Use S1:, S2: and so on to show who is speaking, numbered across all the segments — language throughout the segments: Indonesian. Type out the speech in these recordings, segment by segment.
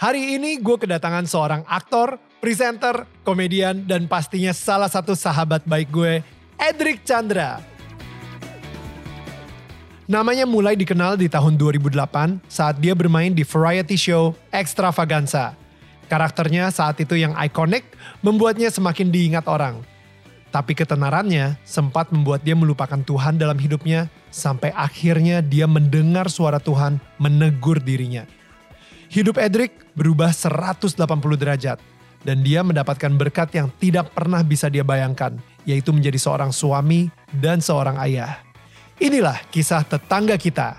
S1: Hari ini gue kedatangan seorang aktor, presenter, komedian, dan pastinya salah satu sahabat baik gue, Edric Chandra. Namanya mulai dikenal di tahun 2008 saat dia bermain di variety show Extravaganza. Karakternya saat itu yang ikonik membuatnya semakin diingat orang. Tapi ketenarannya sempat membuat dia melupakan Tuhan dalam hidupnya sampai akhirnya dia mendengar suara Tuhan menegur dirinya. Hidup Edric berubah 180 derajat dan dia mendapatkan berkat yang tidak pernah bisa dia bayangkan, yaitu menjadi seorang suami dan seorang ayah. Inilah kisah tetangga kita.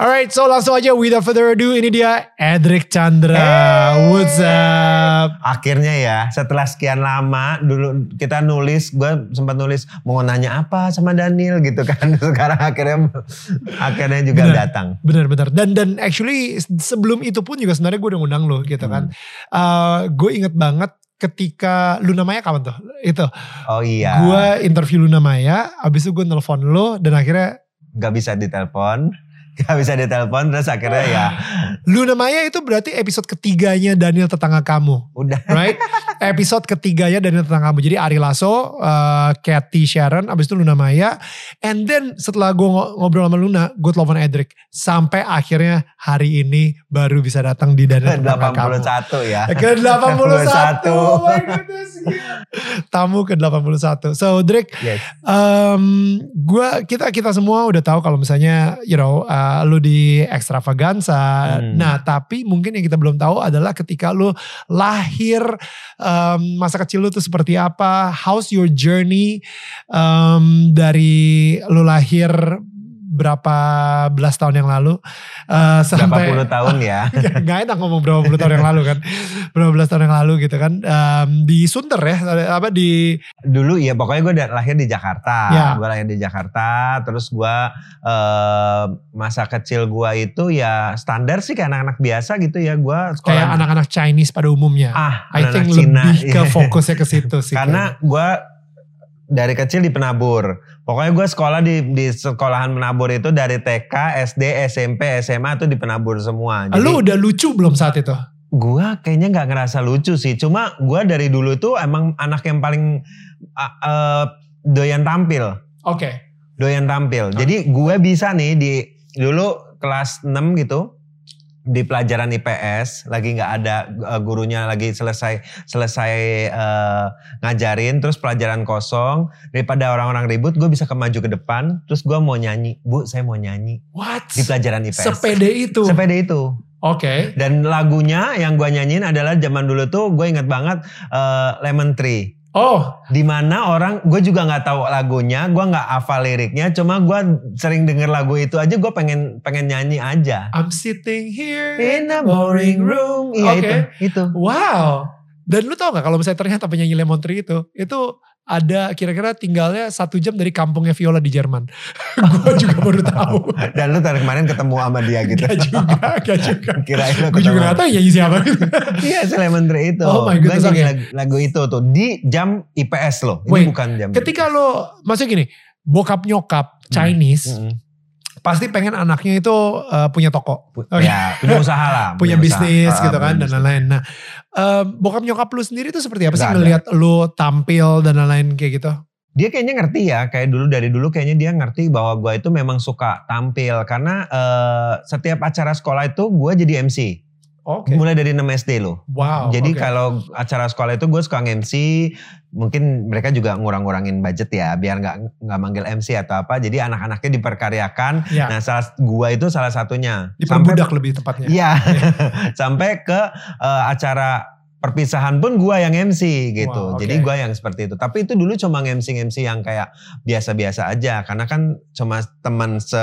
S1: Alright, so langsung aja without further ado ini dia Edric Chandra.
S2: Hey.
S1: What's up?
S2: Akhirnya ya, setelah sekian lama dulu kita nulis, gue sempat nulis mau nanya apa sama Daniel gitu kan. Sekarang akhirnya akhirnya juga
S1: Bener.
S2: datang.
S1: Bener-bener. Dan dan actually sebelum itu pun juga sebenarnya gue udah ngundang lo gitu kan. Uh, gue inget banget ketika Luna Maya kapan tuh? Itu.
S2: Oh iya.
S1: Gue interview Luna Maya, abis itu gue nelfon lo dan akhirnya
S2: Gak bisa ditelepon. Gak bisa ditelepon terus akhirnya ya
S1: Luna Maya itu berarti episode ketiganya Daniel tetangga kamu.
S2: udah.
S1: right? Episode ketiganya Daniel tentang kamu. Jadi Ari Lasso, uh, Cathy Sharon, abis itu Luna Maya. And then setelah gue ngobrol sama Luna, gue telepon Edric. Sampai akhirnya hari ini baru bisa datang di Daniel tentang kamu.
S2: 81 ya.
S1: Ke 81.
S2: 81.
S1: Oh my goodness. Tamu ke 81. So Drake,
S2: Yes.
S1: um, gua kita kita semua udah tahu kalau misalnya you know uh, lu di extravaganza.
S2: Hmm.
S1: Nah, tapi mungkin yang kita belum tahu adalah ketika lu lahir um, masa kecil lu tuh seperti apa? How's your journey um, dari lu lahir berapa belas tahun yang lalu uh,
S2: Berapa
S1: sampai
S2: puluh tahun ya.
S1: Gak enak ngomong berapa puluh tahun yang lalu kan berapa belas tahun yang lalu gitu kan um, di Sunter ya apa di
S2: Dulu ya pokoknya gue lahir di Jakarta.
S1: Ya.
S2: Gue lahir di Jakarta. Terus gue eh, masa kecil gue itu ya standar sih kayak anak-anak biasa gitu ya. Gue
S1: kayak anak-anak Chinese pada umumnya
S2: ah,
S1: I
S2: anak-anak
S1: think
S2: Cina.
S1: lebih ke
S2: Iya.
S1: fokusnya ke situ sih
S2: Karena gue dari kecil di penabur. Pokoknya gue sekolah di di sekolahan penabur itu dari TK, SD, SMP, SMA tuh di penabur semua.
S1: kayaknya. lu udah lucu belum saat itu
S2: gue kayaknya nggak ngerasa lucu sih. Cuma gue dari dulu tuh emang anak yang paling uh, uh, doyan tampil.
S1: oke
S2: Doyan tampil. Jadi gue bisa nih di dulu kelas 6 gitu di pelajaran IPS lagi nggak ada uh, gurunya lagi selesai selesai uh, ngajarin terus pelajaran kosong daripada orang-orang ribut gue bisa kemaju ke depan terus gue mau nyanyi. Bu saya mau nyanyi.
S1: What?
S2: Di pelajaran IPS
S1: sepede itu? Oke
S2: sepeda itu dan lagunya yang gue nyanyiin adalah zaman dulu tuh gue inget banget uh, Lemon Tree
S1: oh.
S2: Di mana orang gue juga nggak tahu lagunya gue nggak hafal liriknya cuma gue sering denger lagu itu aja gue pengen pengen nyanyi aja.
S1: I'm sitting here
S2: in a boring room. Iya
S1: Oke.
S2: itu. Itu.
S1: Wow. Dan lu tau gak kalau misalnya ternyata penyanyi Lemon Tree itu itu ada kira-kira tinggalnya satu jam dari kampungnya Viola di Jerman. gue juga baru tahu.
S2: dan lu tadi kemarin ketemu sama dia gitu
S1: Gak juga, gak juga.
S2: kirain lu
S1: Gue juga gak tau nyanyi siapa.
S2: iya si Lemon Tree itu
S1: Oh my
S2: nyanyi
S1: oke.
S2: lagu, lagu itu tuh di jam IPS loh ini
S1: Wait,
S2: bukan jam
S1: Ketika lo, maksudnya gini, bokap nyokap Chinese,
S2: Mm-mm.
S1: Pasti pengen anaknya itu uh, punya toko. Oke.
S2: ya punya usaha lah
S1: punya
S2: usaha.
S1: bisnis
S2: Ah,
S1: gitu kan
S2: punya
S1: dan lain-lain. Nah, em, bokap nyokap lu sendiri tuh seperti apa sih
S2: Nggak ada.
S1: ngelihat lu tampil dan lain-lain kayak gitu?
S2: dia kayaknya ngerti ya kayak dulu dari dulu kayaknya dia ngerti bahwa gue itu memang suka tampil karena eh, setiap acara sekolah itu gue jadi MC
S1: Oke.
S2: mulai dari 6 SD loh
S1: Wow.
S2: jadi
S1: oke.
S2: kalau acara sekolah itu gue suka MC mungkin mereka juga ngurang-ngurangin budget ya biar nggak nggak manggil MC atau apa jadi anak-anaknya diperkaryakan
S1: Ya.
S2: nah salah gue itu salah satunya
S1: diperbudak lebih tepatnya.
S2: Iya, sampai ke eh, acara perpisahan pun gua yang MC gitu.
S1: Wow, oke.
S2: Jadi gua yang seperti itu. Tapi itu dulu cuma MC MC yang kayak biasa-biasa aja karena kan cuma teman se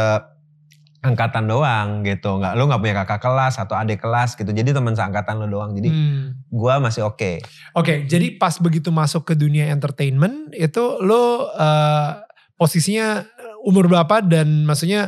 S2: angkatan doang gitu. Nggak, lu nggak punya kakak kelas atau adik kelas gitu. Jadi teman seangkatan lu doang. Jadi
S1: Hmm.
S2: gua masih oke.
S1: Oke, jadi pas begitu masuk ke dunia entertainment itu lo eh, posisinya umur berapa dan maksudnya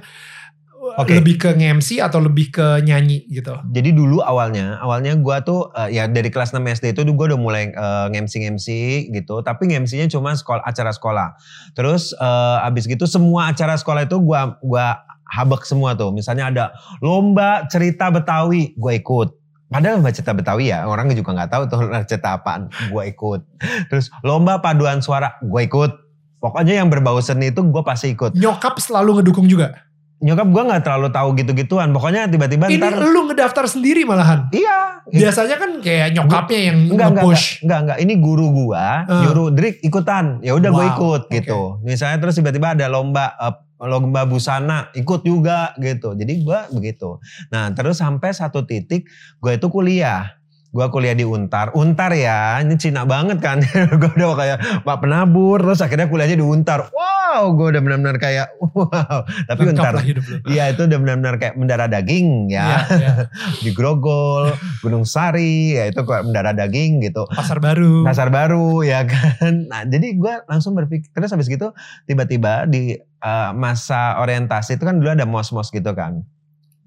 S1: eh,
S2: Oke.
S1: lebih ke MC atau lebih ke nyanyi gitu?
S2: Jadi dulu awalnya, awalnya gua tuh eh, ya dari kelas 6 SD itu gue udah mulai nge-MC gitu. Tapi nge-MC-nya cuma sekolah, acara sekolah. Terus eh, abis gitu semua acara sekolah itu gua gua habek semua tuh. Misalnya ada lomba cerita Betawi, gue ikut. Padahal lomba cerita Betawi ya, orang juga nggak tahu tuh cerita apaan, gue ikut. Terus lomba paduan suara, gue ikut. Pokoknya yang berbau seni itu gue pasti ikut.
S1: Nyokap selalu ngedukung juga.
S2: Nyokap gue nggak terlalu tahu gitu-gituan. Pokoknya tiba-tiba
S1: Ini
S2: ntar,
S1: lu ngedaftar sendiri malahan.
S2: iya.
S1: Biasanya kan kayak nyokapnya yang
S2: Enggak, enggak, enggak,
S1: nge-push.
S2: enggak, enggak. Ini guru gua
S1: Eh.
S2: nyuruh Drik ikutan. Ya udah gue
S1: Wow,
S2: ikut
S1: oke.
S2: gitu. Misalnya terus tiba-tiba ada lomba eh, lomba busana, ikut juga gitu. Jadi gua begitu. Nah, terus sampai satu titik gue itu kuliah. Gua kuliah di Untar. Untar ya, ini Cina banget kan. gue udah kayak Pak Penabur, terus akhirnya kuliahnya di Untar. Wow, gue udah benar-benar kayak wow. Tapi
S1: Lengkap
S2: Untar. Iya itu udah benar-benar kayak mendarah daging ya.
S1: Iya, iya.
S2: Di Grogol, Gunung Sari, ya itu kayak mendarah daging gitu.
S1: Pasar baru.
S2: Pasar baru ya kan. Nah jadi gue langsung berpikir, terus habis gitu tiba-tiba di eh, masa orientasi itu kan dulu ada mos-mos gitu kan.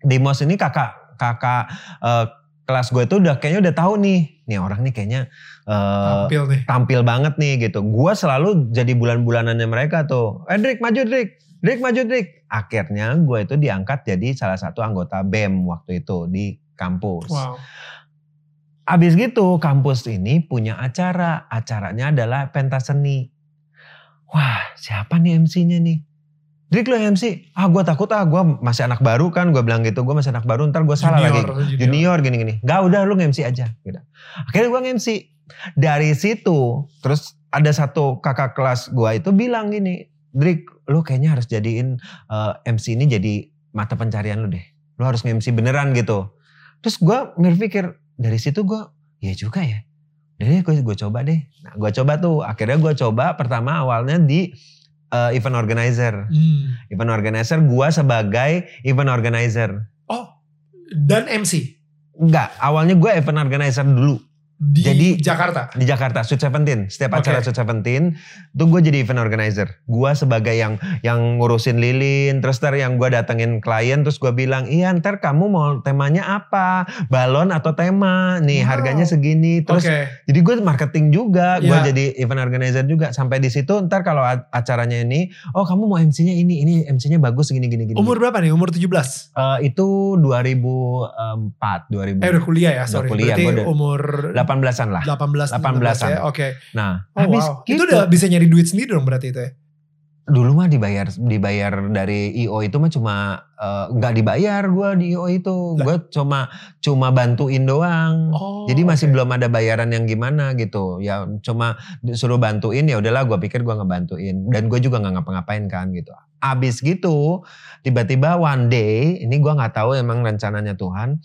S2: Di mos ini kakak kakak eh, kelas gue itu udah kayaknya udah tahu nih, nih orang nih kayaknya eh,
S1: Tampil nih.
S2: tampil banget nih gitu. Gue selalu jadi bulan-bulanannya mereka tuh. Eh Drik maju Drik, Drik maju Drik. Akhirnya gue itu diangkat jadi salah satu anggota BEM waktu itu di kampus.
S1: Wow.
S2: Abis gitu kampus ini punya acara. Acaranya adalah pentas seni. Wah siapa nih MC-nya nih? Drik lo MC. Ah gue takut ah gue masih anak baru kan. Gue bilang gitu gue masih anak baru ntar gue salah lagi. Junior gini-gini. Gak udah lu nge-MC aja. Gitu. Akhirnya gue nge-MC. Dari situ terus ada satu kakak kelas gue itu bilang gini. Drik lu kayaknya harus jadiin eh, MC ini jadi mata pencarian lu deh. Lu harus nge-MC beneran gitu. Terus gue berpikir dari situ gue ya juga ya. Jadi gue gue coba deh. Nah gue coba tuh. Akhirnya gue coba pertama awalnya di eh, event organizer.
S1: Hmm.
S2: Event organizer gue sebagai event organizer.
S1: Oh, dan MC
S2: Enggak, awalnya gue event organizer dulu
S1: di
S2: Jadi-
S1: Jakarta.
S2: di Jakarta, Sweet Seventeen. Setiap acara Sweet Seventeen, tuh gue jadi event organizer. Gue sebagai yang yang ngurusin lilin, terus ntar yang gue datengin klien, terus gue bilang, iya ntar kamu mau temanya apa? Balon atau tema? Nih
S1: Wow.
S2: harganya segini. Terus
S1: Oke.
S2: jadi gue marketing juga, gue
S1: Iya.
S2: jadi event organizer juga. Sampai di situ ntar kalau acaranya ini, oh kamu mau MC-nya ini, ini MC-nya bagus gini gini gini.
S1: Umur berapa nih? Umur 17?
S2: Eh, itu 2004, 2000.
S1: Eh udah kuliah ya, sorry.
S2: kuliah,
S1: Berarti
S2: gua udah-
S1: umur
S2: 18-an lah.
S1: 18
S2: 18-an.
S1: ya. Oke.
S2: Nah,
S1: Oh
S2: habis
S1: wow.
S2: gitu.
S1: Itu udah bisa nyari duit sendiri dong berarti itu ya?
S2: dulu mah dibayar dibayar dari IO itu mah cuma eh, nggak dibayar gua di IO itu.
S1: Lah.
S2: Gue cuma cuma bantuin doang.
S1: Oh.
S2: Jadi masih
S1: oke.
S2: belum ada bayaran yang gimana gitu. Ya cuma disuruh bantuin ya udahlah gua pikir gua ngebantuin dan gue juga nggak ngapa-ngapain kan gitu. Abis gitu tiba-tiba one day ini gua nggak tahu emang rencananya Tuhan.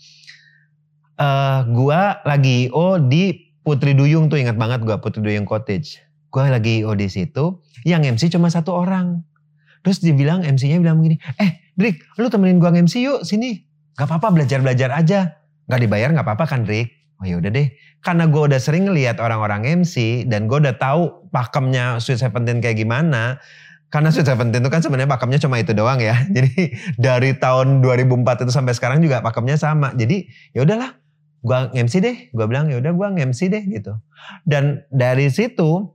S2: Eh gua lagi IO di Putri Duyung tuh ingat banget gua Putri Duyung Cottage. Gua lagi IO di situ yang MC cuma satu orang. Terus dibilang MC-nya bilang begini, eh Drik lu temenin gua MC yuk sini. Gak apa-apa belajar-belajar aja. Gak dibayar gak apa-apa kan Drik? Oh ya udah deh. Karena gua udah sering ngeliat orang-orang MC dan gua udah tahu pakemnya Sweet Seventeen kayak gimana. Karena Sweet Seventeen itu kan sebenarnya pakemnya cuma itu doang ya. Jadi dari tahun 2004 itu sampai sekarang juga pakemnya sama. Jadi ya udahlah, gua MC deh. Gua bilang ya udah gua MC deh gitu. Dan dari situ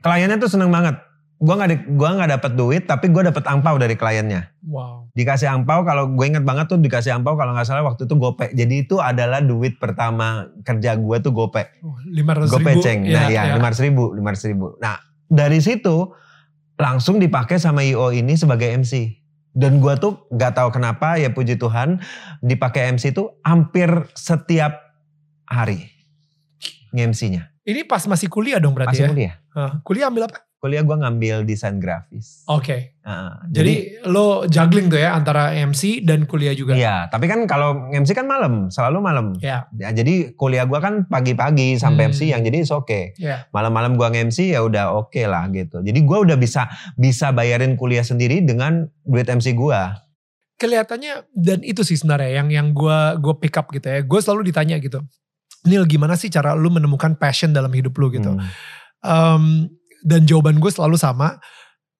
S2: kliennya tuh seneng banget. Gua nggak gua nggak dapat duit, tapi gua dapat angpau dari kliennya.
S1: Wow.
S2: Dikasih angpau kalau gue inget banget tuh dikasih angpau kalau nggak salah waktu itu gope. Jadi itu adalah duit pertama kerja gue tuh gope.
S1: Oh, 500
S2: Gope
S1: ribu.
S2: ceng. Nah ya lima ribu, lima ribu. Nah dari situ langsung dipakai sama IO ini sebagai MC. Dan gua tuh nggak tahu kenapa ya puji Tuhan dipakai MC itu hampir setiap hari nge-MC-nya.
S1: Ini pas masih kuliah dong berarti
S2: Masih
S1: ya?
S2: kuliah.
S1: Hah, kuliah ambil apa?
S2: Kuliah gua ngambil desain grafis.
S1: Oke.
S2: Heeh,
S1: Jadi, lo juggling tuh ya antara MC dan kuliah juga.
S2: Iya, tapi kan kalau MC kan malam, selalu malam.
S1: Ya.
S2: Ya, jadi kuliah gua kan pagi-pagi sampai
S1: Hmm.
S2: MC yang jadi oke. Okay.
S1: Ya.
S2: Malam-malam gua nge-MC ya udah oke lah gitu. Jadi gua udah bisa bisa bayarin kuliah sendiri dengan duit MC gua.
S1: kelihatannya dan itu sih sebenarnya yang yang gue gue pick up gitu ya. Gue selalu ditanya gitu. Nil gimana sih cara lu menemukan passion dalam hidup lu gitu.
S2: Hmm.
S1: Um, dan jawaban gue selalu sama.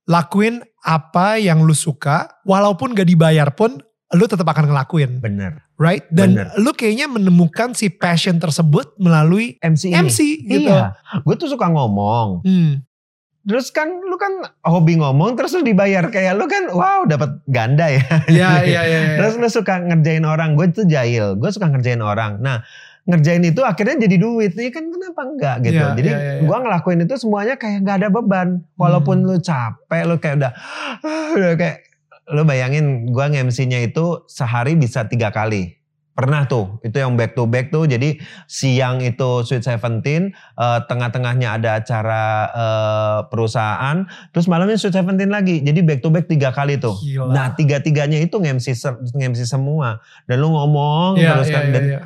S1: Lakuin apa yang lu suka. Walaupun gak dibayar pun lu tetap akan ngelakuin.
S2: Bener.
S1: Right? Dan
S2: Bener.
S1: lu kayaknya menemukan si passion tersebut melalui
S2: MC ini.
S1: MC gitu.
S2: Iya. Gue tuh suka ngomong.
S1: Hmm.
S2: Terus kan lu kan hobi ngomong terus lu dibayar kayak lu kan wow dapat ganda ya.
S1: Iya, iya, iya. iya.
S2: Terus lu suka ngerjain orang. Gue tuh jahil. Gue suka ngerjain orang. Nah ngerjain itu akhirnya jadi duit. Iya kan kenapa enggak gitu.
S1: Iya,
S2: jadi
S1: iya, iya, iya.
S2: gue ngelakuin itu semuanya kayak gak ada beban. Walaupun
S1: Hmm.
S2: lu capek lu kayak udah udah kayak lu bayangin gue nge-MC-nya itu sehari bisa tiga kali. Pernah tuh, itu yang back to back tuh. Jadi siang itu Sweet Seventeen, eh, tengah-tengahnya ada acara eh, perusahaan, terus malamnya Sweet Seventeen lagi. Jadi back to back tiga kali tuh.
S1: Gila.
S2: Nah tiga-tiganya itu nge-MC, se- nge-MC semua. Dan lu ngomong
S1: Iya,
S2: terus
S1: iya,
S2: kan.
S1: iya,
S2: Dan
S1: iya.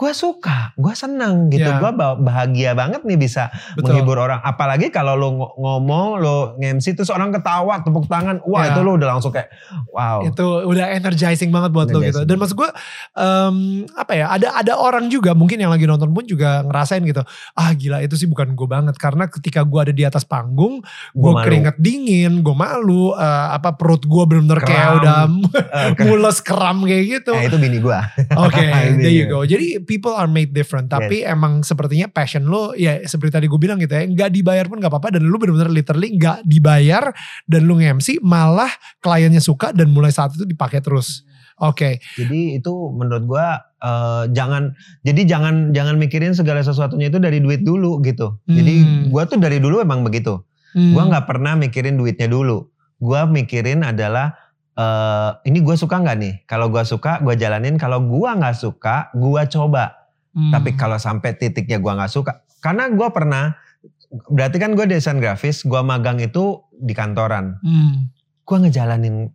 S2: Gue suka, gue seneng gitu.
S1: Iya.
S2: Gue bahagia banget nih bisa
S1: Betul.
S2: menghibur orang. Apalagi kalau ng- ngomong, lu nge-MC terus orang ketawa, tepuk tangan. Wah
S1: Iya.
S2: itu lu udah langsung kayak wow.
S1: itu udah energizing banget buat lo gitu.
S2: Energizing.
S1: Dan maksud gue em, apa ya? Ada ada orang juga mungkin yang lagi nonton pun juga ngerasain gitu. Ah gila itu sih bukan gue banget karena ketika gue ada di atas panggung, gue keringet dingin, gue malu, eh, apa perut gue bener-bener kayak udah
S2: ke-
S1: mules kram kayak gitu.
S2: eh, itu bini gue.
S1: Oke,
S2: Ini
S1: there you go. Jadi people are made different. Tapi emang sepertinya passion lo, ya seperti tadi gue bilang gitu ya, nggak dibayar pun nggak apa-apa. Dan lu bener-bener literally nggak dibayar dan lu nge-MC malah kliennya suka dan mulai saat itu dipakai terus. Oke,
S2: Jadi itu menurut gua eh, jangan jadi jangan jangan mikirin segala sesuatunya itu dari duit dulu gitu. Jadi
S1: Hmm.
S2: gua tuh dari dulu emang begitu.
S1: Hmm.
S2: Gua nggak pernah mikirin duitnya dulu. Gua mikirin adalah eh ini gua suka nggak nih? Kalau gua suka, gua jalanin. Kalau gua nggak suka, gua coba.
S1: Hmm.
S2: Tapi kalau sampai titiknya gua nggak suka, karena gua pernah, berarti kan gua desain grafis, gua magang itu di kantoran.
S1: Hmm.
S2: Gua ngejalanin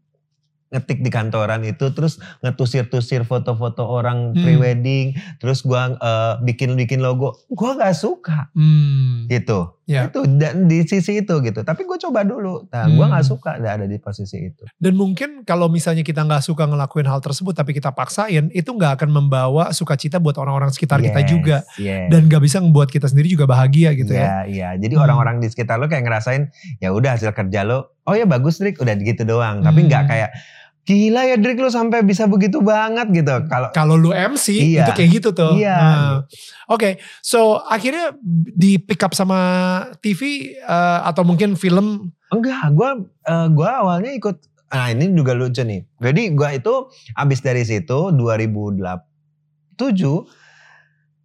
S2: ngetik di kantoran itu terus ngetusir-tusir foto-foto orang
S1: Hmm.
S2: prewedding terus gua eh, bikin-bikin logo gua nggak suka
S1: Hmm.
S2: gitu
S1: Ya.
S2: itu dan di sisi itu gitu tapi gue coba dulu nah
S1: Hmm.
S2: nggak suka ada ada di posisi itu
S1: Dan mungkin kalau misalnya kita nggak suka ngelakuin hal tersebut tapi kita paksain, itu nggak akan membawa sukacita buat orang-orang sekitar kita
S2: Yes,
S1: juga.
S2: yes.
S1: Dan nggak bisa membuat kita sendiri juga bahagia gitu ya.
S2: Iya, iya. Jadi
S1: Hmm.
S2: orang-orang di sekitar lo kayak ngerasain ya udah hasil kerja lo, oh ya bagus Drik, udah gitu doang. Tapi nggak
S1: Hmm.
S2: kayak gila ya Drik lo sampai bisa begitu banget gitu. Kalau
S1: Kalau lu MC
S2: Iya.
S1: itu kayak gitu tuh.
S2: Iya.
S1: Nah, Oke, so akhirnya di pick up sama TV eh, atau mungkin film.
S2: enggak, gua eh, gua awalnya ikut Nah ini juga lucu nih. Jadi gua itu abis dari situ 2007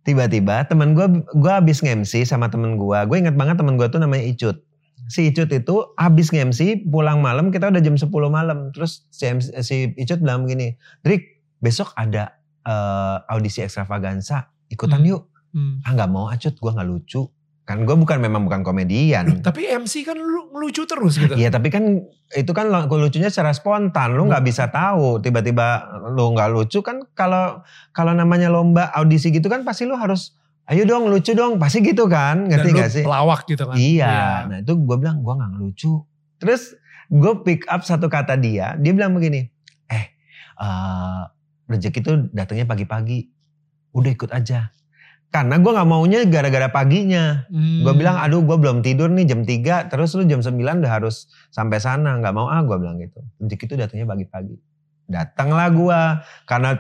S2: tiba-tiba teman gua gua abis nge-MC sama temen gua. Gue inget banget temen gua tuh namanya Icut. Si Icut itu abis nge-MC pulang malam kita udah jam 10 malam. Terus si, MC si Icut bilang begini, Drik besok ada eh, audisi ekstravaganza ikutan
S1: Hmm.
S2: yuk.
S1: Hmm.
S2: Ah nggak mau Acut gue nggak lucu. Kan gue bukan memang bukan komedian.
S1: Tapi MC kan lu lucu terus gitu.
S2: Iya tapi kan itu kan lucunya secara spontan, lu nggak bisa tahu tiba-tiba lu nggak lucu kan kalau kalau namanya lomba audisi gitu kan pasti lu harus ayo dong lucu dong pasti gitu kan
S1: Dan
S2: ngerti
S1: lu
S2: gak sih?
S1: pelawak gitu kan.
S2: Iya, nah itu gue bilang gue nggak ngelucu. Terus gue pick up satu kata dia, dia bilang begini, eh eh rezeki itu datangnya pagi-pagi, udah ikut aja. Karena gue nggak maunya gara-gara paginya.
S1: Hmm.
S2: Gue bilang, aduh gue belum tidur nih jam 3, terus lu jam 9 udah harus sampai sana. Nggak mau ah gue bilang gitu. Rezeki itu datangnya pagi-pagi. Datanglah gue, karena...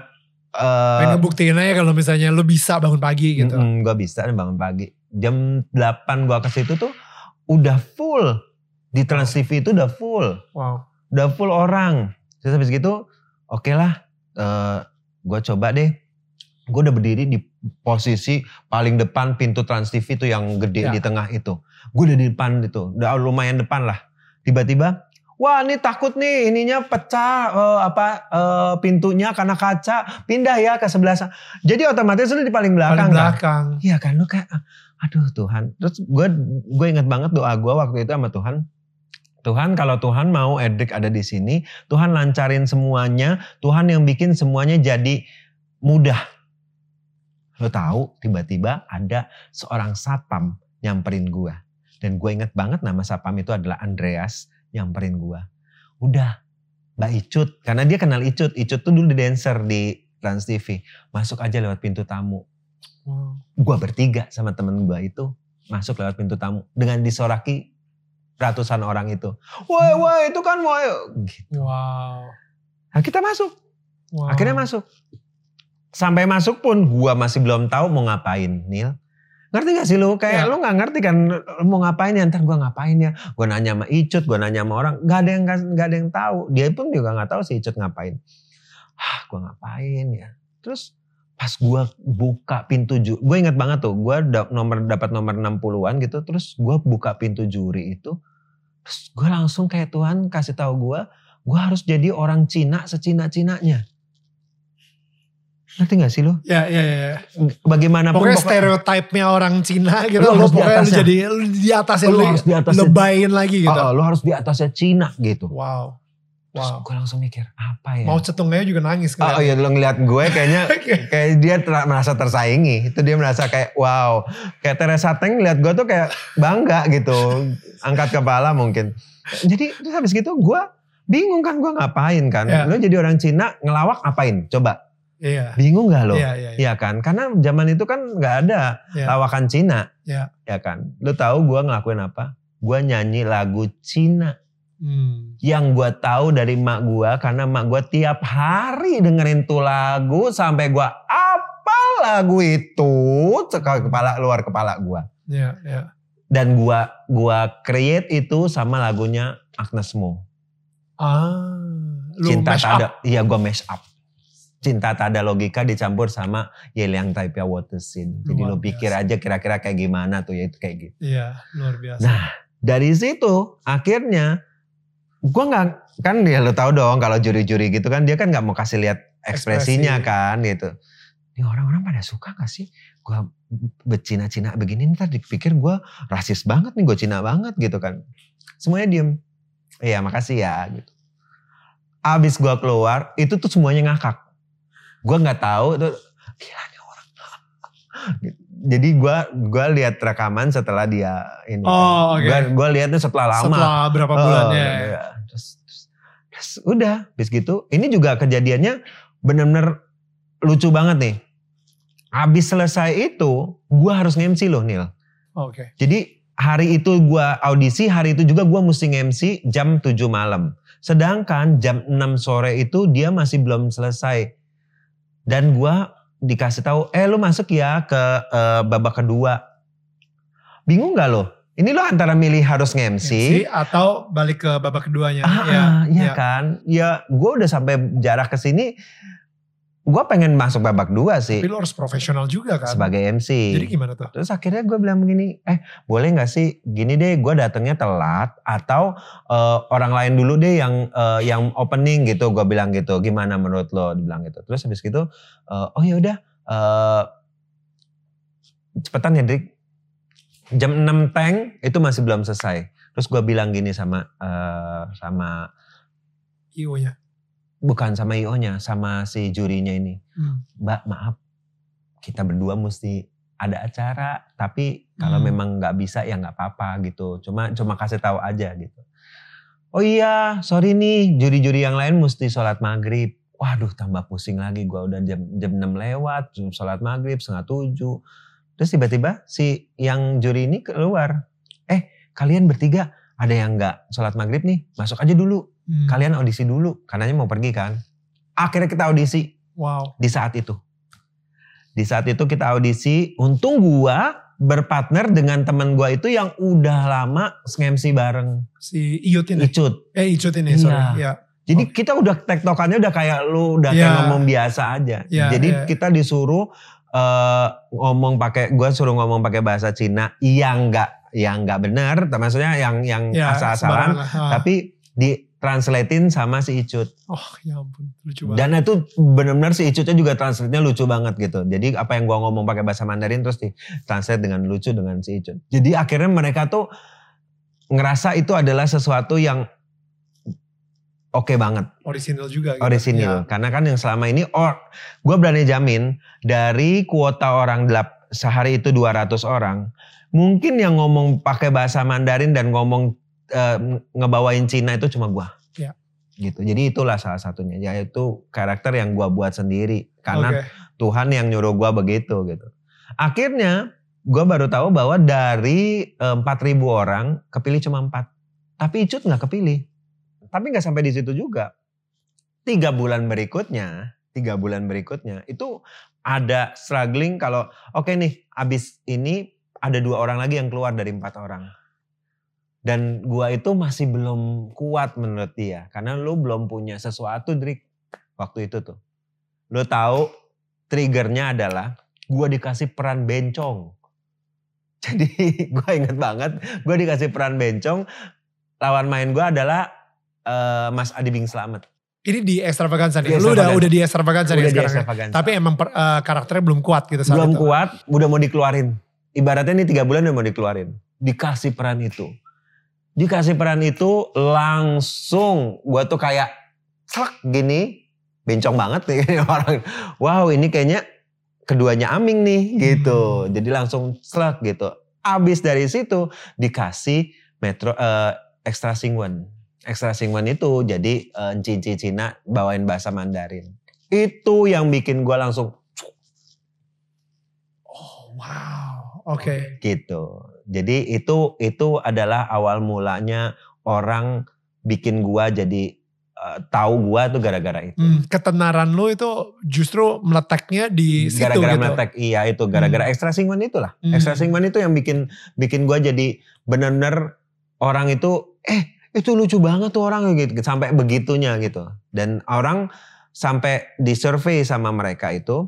S1: Pengen
S2: eh
S1: ngebuktiin aja kalau misalnya lu bisa bangun pagi gitu.
S2: gue bisa nih bangun pagi. Jam 8 gue ke situ tuh udah full. Di Trans TV itu udah full.
S1: Wow.
S2: Udah full orang. Terus habis gitu, oke lah. gue coba deh. Gue udah berdiri di posisi paling depan pintu Trans TV itu yang gede
S1: Ya.
S2: di tengah itu. Gue udah di depan itu. Udah lumayan depan lah. Tiba-tiba, wah ini takut nih ininya pecah eh, apa eh, pintunya karena kaca. Pindah ya ke sebelah sana. Jadi otomatis lu di paling belakang
S1: Paling
S2: kan?
S1: belakang.
S2: Iya kan lu kayak aduh Tuhan. Terus gue gue inget banget doa gue waktu itu sama Tuhan. Tuhan kalau Tuhan mau Edric ada di sini, Tuhan lancarin semuanya, Tuhan yang bikin semuanya jadi mudah. Lo tahu tiba-tiba ada seorang satpam nyamperin gue. Dan gue inget banget nama satpam itu adalah Andreas nyamperin gue. Udah, Mbak Icut, karena dia kenal Icut. Icut tuh dulu di dancer di Trans TV. Masuk aja lewat pintu tamu.
S1: Wow.
S2: Gua bertiga sama temen gua itu masuk lewat pintu tamu dengan disoraki ratusan orang itu. Woi, woi, itu kan woi. Gitu.
S1: Wow.
S2: Nah, kita masuk.
S1: wow.
S2: Akhirnya masuk. Sampai masuk pun gua masih belum tahu mau ngapain, Nil. Ngerti gak sih lu? Kayak
S1: Ya.
S2: lu gak ngerti kan lu mau ngapain ya ntar gua ngapain ya. Gua nanya sama Icut, gua nanya sama orang. Gak ada yang gak, ada yang tahu. Dia pun juga gak tahu si Icut ngapain. Hah gua ngapain ya. Terus pas gua buka pintu juri. Gue inget banget tuh. Gua da- nomor dapat nomor 60-an gitu. Terus gua buka pintu juri itu. Terus gua langsung kayak Tuhan kasih tahu gua. Gua harus jadi orang Cina secina-cinanya. Ngerti gak sih lu?
S1: Ya, ya, ya. ya.
S2: Bagaimanapun
S1: Pokoknya
S2: pokok-
S1: stereotipnya orang Cina gitu.
S2: Lu
S1: Lo,
S2: harus
S1: pokoknya lu jadi lu di atasnya
S2: lu
S1: lu,
S2: harus di atasnya.
S1: lebayin lagi gitu.
S2: Oh, lu harus di atasnya Cina gitu.
S1: Wow.
S2: Terus
S1: Wow.
S2: gue langsung mikir apa ya?
S1: Mau cetungnya juga nangis
S2: Oh, oh iya lu ngeliat gue kayaknya kayak dia ter- merasa tersaingi. Itu dia merasa kayak wow. Kayak Teresa Teng lihat gue tuh kayak bangga gitu. Angkat kepala mungkin. Jadi terus habis gitu gue bingung kan gue ngapain kan.
S1: Ya.
S2: Lu jadi orang Cina ngelawak ngapain? Coba.
S1: Iya.
S2: Bingung gak lo?
S1: Iya, iya, iya.
S2: Iya kan? Karena zaman itu kan nggak ada
S1: Iya.
S2: lawakan Cina.
S1: Iya.
S2: Ya kan? Lu tahu gue ngelakuin apa? Gue nyanyi lagu Cina.
S1: Hmm.
S2: yang gue tahu dari mak gue karena mak gue tiap hari dengerin tuh lagu sampai gue apa lagu itu kepala luar kepala gue
S1: Iya, iya.
S2: dan gue gua create itu sama lagunya Agnes Mo
S1: Ah. Lu
S2: cinta
S1: mash
S2: tak
S1: up.
S2: ada iya gue mash up cinta tak ada logika dicampur sama Yeliang Taipia Watersin jadi
S1: Luar
S2: lo pikir
S1: biasa.
S2: aja kira-kira kayak gimana tuh ya itu kayak gitu
S1: Iya, luar biasa.
S2: Nah, dari situ akhirnya gue nggak kan ya lo tau dong kalau juri-juri gitu kan dia kan nggak mau kasih lihat ekspresinya
S1: Ekspresi.
S2: kan gitu. Ini orang-orang pada suka gak sih gue becina-cina begini ntar dipikir gue rasis banget nih gue Cina banget gitu kan. Semuanya diem. Iya makasih ya gitu. Abis gue keluar itu tuh semuanya ngakak. Gue nggak tahu itu gila nih orang. Jadi gue gua lihat rekaman setelah dia ini.
S1: Oh, oke.
S2: Gue gue lihatnya setelah lama.
S1: Setelah berapa
S2: Oh,
S1: bulannya.
S2: iya. Terus, terus, terus udah, habis gitu. Ini juga kejadiannya bener-bener lucu banget nih. Habis selesai itu, gue harus nge-MC loh Nil.
S1: Oke.
S2: Jadi hari itu gue audisi, hari itu juga gue mesti nge-MC jam 7 malam. Sedangkan jam 6 sore itu dia masih belum selesai. Dan gue dikasih tahu, eh lu masuk ya ke eh, babak kedua. Bingung gak lo? Ini lo antara milih harus nge-MC,
S1: MC atau balik ke babak keduanya.
S2: Ah,
S1: ya,
S2: iya
S1: ya.
S2: kan? Ya gue udah sampai jarak ke sini, gue pengen masuk babak dua sih
S1: Tapi lu harus profesional juga kan.
S2: sebagai MC.
S1: Jadi gimana tuh?
S2: Terus akhirnya gue bilang begini, eh boleh gak sih gini deh gue datangnya telat atau eh, orang lain dulu deh yang eh, yang opening gitu. Gue bilang gitu, gimana menurut lo? Dibilang gitu. Terus habis gitu, eh, oh ya udah eh, cepetan ya Drik. Jam 6 tank itu masih belum selesai. Terus gue bilang gini sama eh, sama
S1: IO-nya.
S2: Bukan sama IO-nya, sama si jurinya ini.
S1: Hmm.
S2: Mbak maaf, kita berdua mesti ada acara, tapi kalau
S1: Hmm.
S2: memang nggak bisa ya nggak apa-apa gitu. Cuma cuma kasih tahu aja gitu. Oh iya, sorry nih, juri-juri yang lain mesti sholat maghrib. Waduh, tambah pusing lagi. Gua udah jam jam 6 lewat, sholat maghrib setengah tujuh. Terus tiba-tiba si yang juri ini keluar. Eh, kalian bertiga ada yang nggak sholat maghrib nih, masuk aja dulu.
S1: Hmm.
S2: Kalian audisi dulu, karenanya mau pergi kan. Akhirnya kita audisi
S1: Wow.
S2: di saat itu. Di saat itu kita audisi, untung gua berpartner dengan teman gua itu yang udah lama nge-MC bareng.
S1: Si Iut ini.
S2: Icut.
S1: Eh Icut ini, sorry.
S2: Iya.
S1: Ya.
S2: Jadi kita udah tektokannya udah kayak lu udah kayak
S1: Iya.
S2: ngomong biasa aja.
S1: Iya,
S2: Jadi
S1: iya.
S2: kita disuruh eh, ngomong pakai gua suruh ngomong pakai bahasa Cina yang enggak yang enggak benar, maksudnya yang yang
S1: Ya,
S2: asal-asalan, tapi di translatein sama si Icut.
S1: Oh ya ampun, lucu banget.
S2: Dan itu benar-benar si Icutnya juga translate-nya lucu banget gitu. Jadi apa yang gua ngomong pakai bahasa Mandarin terus di translate dengan lucu dengan si Icut. Jadi akhirnya mereka tuh ngerasa itu adalah sesuatu yang oke banget,
S1: Orisinal juga. gitu.
S2: orisinil. Karena kan yang selama ini or gue berani jamin dari kuota orang delap sehari itu 200 orang, mungkin yang ngomong pakai bahasa Mandarin dan ngomong eh, ngebawain Cina itu cuma gua. gitu. Jadi itulah salah satunya, yaitu karakter yang gua buat sendiri karena
S1: Oke.
S2: Tuhan yang nyuruh gua begitu gitu. Akhirnya gua baru tahu bahwa dari eh, 4.000 orang kepilih cuma 4. Tapi Icut nggak kepilih. Tapi nggak sampai di situ juga. Tiga bulan berikutnya, tiga bulan berikutnya itu ada struggling kalau oke nih abis ini ada dua orang lagi yang keluar dari empat orang. Dan gua itu masih belum kuat menurut dia karena lu belum punya sesuatu Drik waktu itu tuh. Lu tahu triggernya adalah gua dikasih peran bencong. Jadi gua inget banget gua dikasih peran bencong lawan main gua adalah eh, Mas Adi Bing Slamet.
S1: Ini di extravaganza nih.
S2: Di
S1: Lu udah udah di extravaganza nih
S2: Udah di
S1: sekarang. ya? Tapi emang per- eh, karakternya belum kuat gitu saat
S2: belum
S1: itu.
S2: kuat, udah mau dikeluarin. Ibaratnya ini tiga bulan udah mau dikeluarin. Dikasih peran itu. Dikasih peran itu langsung gua tuh kayak slek gini. Bencong banget nih orang. Wow ini kayaknya keduanya Aming nih gitu. Jadi langsung slek gitu. Abis dari situ dikasih metro eh, extra singwen. Extra singwen itu jadi eh, Cici Cina bawain bahasa Mandarin. Itu yang bikin gua langsung
S1: Oh, wow. Oke.
S2: gitu. Jadi itu itu adalah awal mulanya orang bikin gua jadi eh, tahu gua tuh gara-gara itu.
S1: Hmm, ketenaran lu itu justru meletaknya di situ
S2: Gara-gara
S1: gitu.
S2: meletek iya itu gara-gara extra singman itulah.
S1: Hmm.
S2: Extra singman itu yang bikin bikin gua jadi bener-bener orang itu eh itu lucu banget tuh orang gitu sampai begitunya gitu. Dan orang sampai di survei sama mereka itu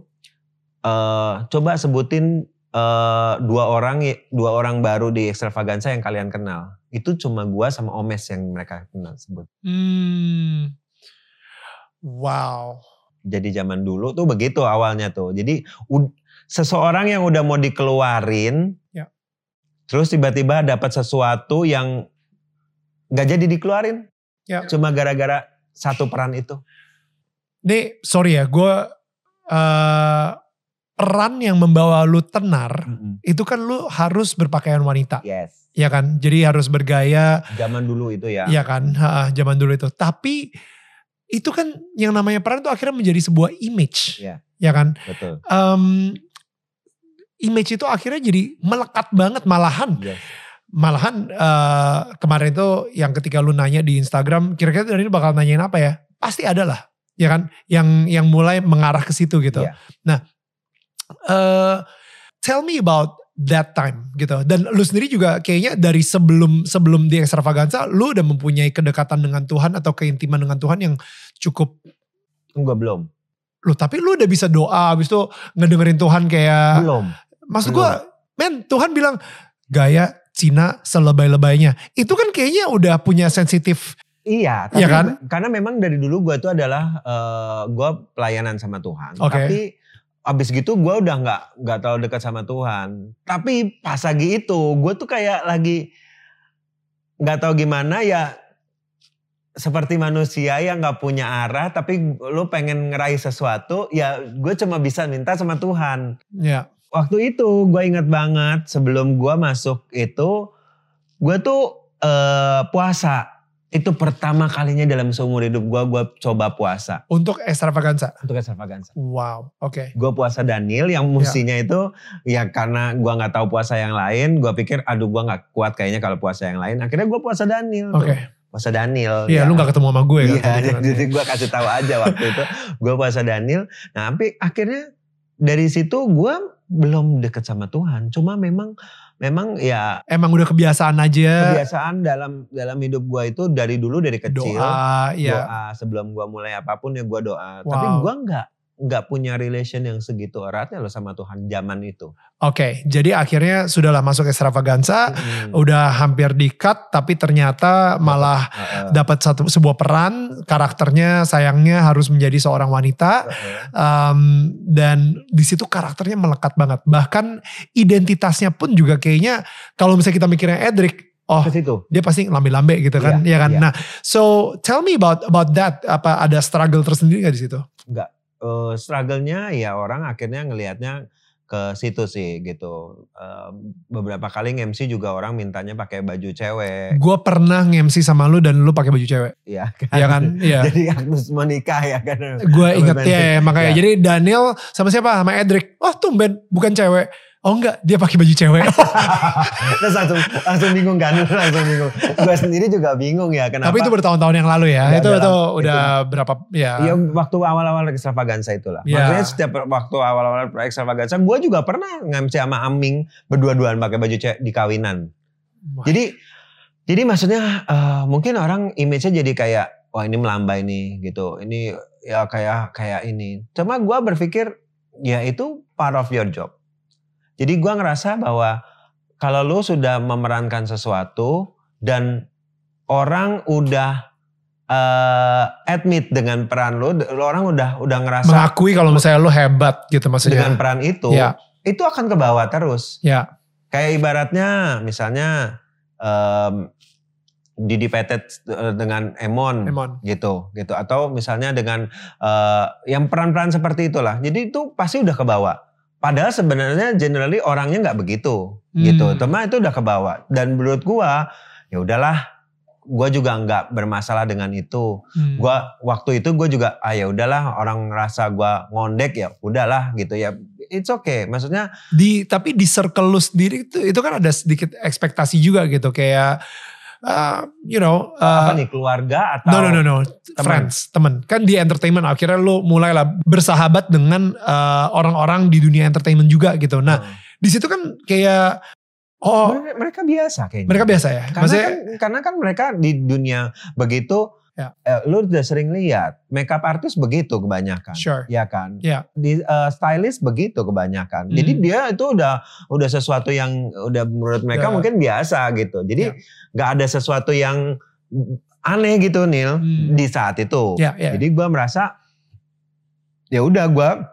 S2: eh coba sebutin eh, dua orang dua orang baru di extravaganza yang kalian kenal. Itu cuma gua sama Omes yang mereka kenal sebut.
S1: Hmm. Wow.
S2: Jadi zaman dulu tuh begitu awalnya tuh. Jadi seseorang yang udah mau dikeluarin,
S1: Ya.
S2: terus tiba-tiba dapat sesuatu yang gak jadi dikeluarin,
S1: Ya.
S2: cuma gara-gara satu peran itu.
S1: Nih, sorry ya, gue eh peran yang membawa lu tenar, itu kan lu harus berpakaian wanita,
S2: Yes.
S1: ya kan? Jadi harus bergaya,
S2: Zaman dulu itu ya.
S1: ya kan? Ha, zaman dulu itu. Tapi itu kan yang namanya peran itu akhirnya menjadi sebuah image,
S2: Iya.
S1: ya kan?
S2: Betul.
S1: Em, image itu akhirnya jadi melekat banget malahan
S2: Yes.
S1: malahan eh, kemarin itu yang ketika lu nanya di Instagram kira-kira dari ini bakal nanyain apa ya pasti ada lah ya kan yang yang mulai mengarah ke situ gitu
S2: Iya.
S1: nah eh tell me about that time gitu dan lu sendiri juga kayaknya dari sebelum sebelum di extravaganza lu udah mempunyai kedekatan dengan Tuhan atau keintiman dengan Tuhan yang cukup
S2: Enggak belum.
S1: lu tapi lu udah bisa doa habis itu ngedengerin Tuhan kayak
S2: Belum.
S1: Maksud gue, men Tuhan bilang gaya Cina selebay-lebaynya. Itu kan kayaknya udah punya sensitif.
S2: Iya, tapi
S1: Iya kan?
S2: karena memang dari dulu gue itu adalah eh gue pelayanan sama Tuhan.
S1: Oke.
S2: Tapi abis gitu gue udah nggak nggak terlalu dekat sama Tuhan. Tapi pas lagi itu gue tuh kayak lagi nggak tahu gimana ya seperti manusia yang nggak punya arah tapi lu pengen ngeraih sesuatu ya gue cuma bisa minta sama Tuhan.
S1: Ya,
S2: waktu itu gue inget banget sebelum gue masuk itu gue tuh eh, puasa itu pertama kalinya dalam seumur hidup gue gue coba puasa
S1: untuk extravaganza.
S2: untuk extravaganza
S1: Wow, oke.
S2: gue puasa Daniel yang mestinya itu ya karena gue nggak tahu puasa yang lain gue pikir aduh gue nggak kuat kayaknya kalau puasa yang lain akhirnya gue puasa Daniel
S1: Oke.
S2: tuh. puasa Daniel
S1: Iya, lu gak ketemu sama gue
S2: Iya,
S1: kan? kebetulan.
S2: jadi gue kasih tahu aja waktu itu gue puasa Daniel. Nah, tapi akhirnya dari situ gue belum deket sama Tuhan. Cuma memang memang ya
S1: Emang udah kebiasaan aja
S2: kebiasaan dalam dalam hidup gue itu dari dulu dari kecil
S1: doa, ya.
S2: doa sebelum gue mulai apa pun ya gue doa. Tapi
S1: Wow.
S2: gue nggak nggak punya relation yang segitu eratnya loh sama Tuhan zaman itu.
S1: Oke, jadi akhirnya sudahlah masuk extravaganza,
S2: Mm-mm.
S1: udah hampir di cut, tapi ternyata malah
S2: Heeh,
S1: dapat satu sebuah peran, karakternya sayangnya harus menjadi seorang wanita.
S2: heeh.
S1: Um, dan di situ karakternya melekat banget. Bahkan identitasnya pun juga kayaknya kalau misalnya kita mikirnya Edric, oh
S2: situ.
S1: dia pasti lambe-lambe gitu kan,
S2: Iya,
S1: ya kan.
S2: iya.
S1: Nah, so tell me about about that. Apa ada struggle tersendiri gak di situ?
S2: Eh struggle-nya ya orang akhirnya ngelihatnya ke situ sih gitu. Uh, beberapa kali MC juga orang mintanya pakai baju cewek.
S1: Gue pernah nge-MC sama lu dan lu pakai baju cewek.
S2: Iya kan.
S1: Iya kan? Iya.
S2: Jadi harus menikah ya kan.
S1: Gue inget ya, ya makanya.
S2: Ya.
S1: Jadi Daniel sama siapa? Sama Edric. Oh tumben bukan cewek. Oh enggak, dia pakai baju cewek.
S2: Terus langsung langsung bingung kan, langsung bingung. Gue sendiri juga bingung ya kenapa.
S1: Tapi itu bertahun-tahun yang lalu ya. Itu
S2: dalam-
S1: itu
S2: itu-
S1: udah berapa ya.
S2: Iya waktu awal-awal extravaganza itulah.
S1: Ya.
S2: Maksudnya setiap waktu awal-awal extravaganza gue juga pernah nge-MC sama Aming berdua-duaan pakai baju cewek di kawinan.
S1: Wah,
S2: Jadi jadi maksudnya eh, mungkin orang image-nya jadi kayak wah ini melambai nih gitu. Ini ya kayak kayak ini. Cuma gue berpikir ya itu part of your job. Jadi gue ngerasa bahwa kalau lu sudah memerankan sesuatu dan orang udah eh, admit dengan peran lu, lu orang udah udah ngerasa
S1: mengakui kalau misalnya lu hebat gitu
S2: dengan
S1: maksudnya.
S2: peran itu,
S1: Ya.
S2: itu akan ke bawah terus.
S1: Ya.
S2: Kayak ibaratnya misalnya em, Didi Petet eh, dengan Emon,
S1: Emon.
S2: gitu gitu atau misalnya dengan eh, yang peran-peran seperti itulah. Jadi itu pasti udah ke bawah. Padahal sebenarnya generally orangnya nggak begitu gitu.
S1: Hmm.
S2: Cuma itu udah ke bawah dan menurut gua ya udahlah gua juga nggak bermasalah dengan itu.
S1: Hmm.
S2: Gua waktu itu gue juga ah ya udahlah orang ngerasa gua ngondek ya udahlah gitu ya. It's okay. Maksudnya
S1: di tapi di circle lu sendiri itu itu kan ada sedikit ekspektasi juga gitu kayak uh, you know uh,
S2: apa nih keluarga atau
S1: no no no no. friends temen kan di entertainment akhirnya lu mulailah bersahabat dengan uh, orang-orang di dunia entertainment juga gitu. Nah
S2: Hmm.
S1: di situ kan kayak oh
S2: mereka, mereka biasa kayaknya.
S1: mereka biasa ya?
S2: Karena
S1: maksudnya
S2: kan, karena kan mereka di dunia begitu,
S1: Ya.
S2: eh, lu udah sering lihat makeup artist begitu kebanyakan,
S1: sure
S2: ya kan?
S1: Ya.
S2: Di eh, stylist begitu kebanyakan. Jadi
S1: Hmm.
S2: dia itu udah udah sesuatu yang udah menurut mereka
S1: Ya.
S2: mungkin biasa gitu. Jadi
S1: Ya.
S2: nggak ada sesuatu yang aneh gitu Nil
S1: Hmm.
S2: di saat itu.
S1: ya ya
S2: Jadi gua merasa ya udah gua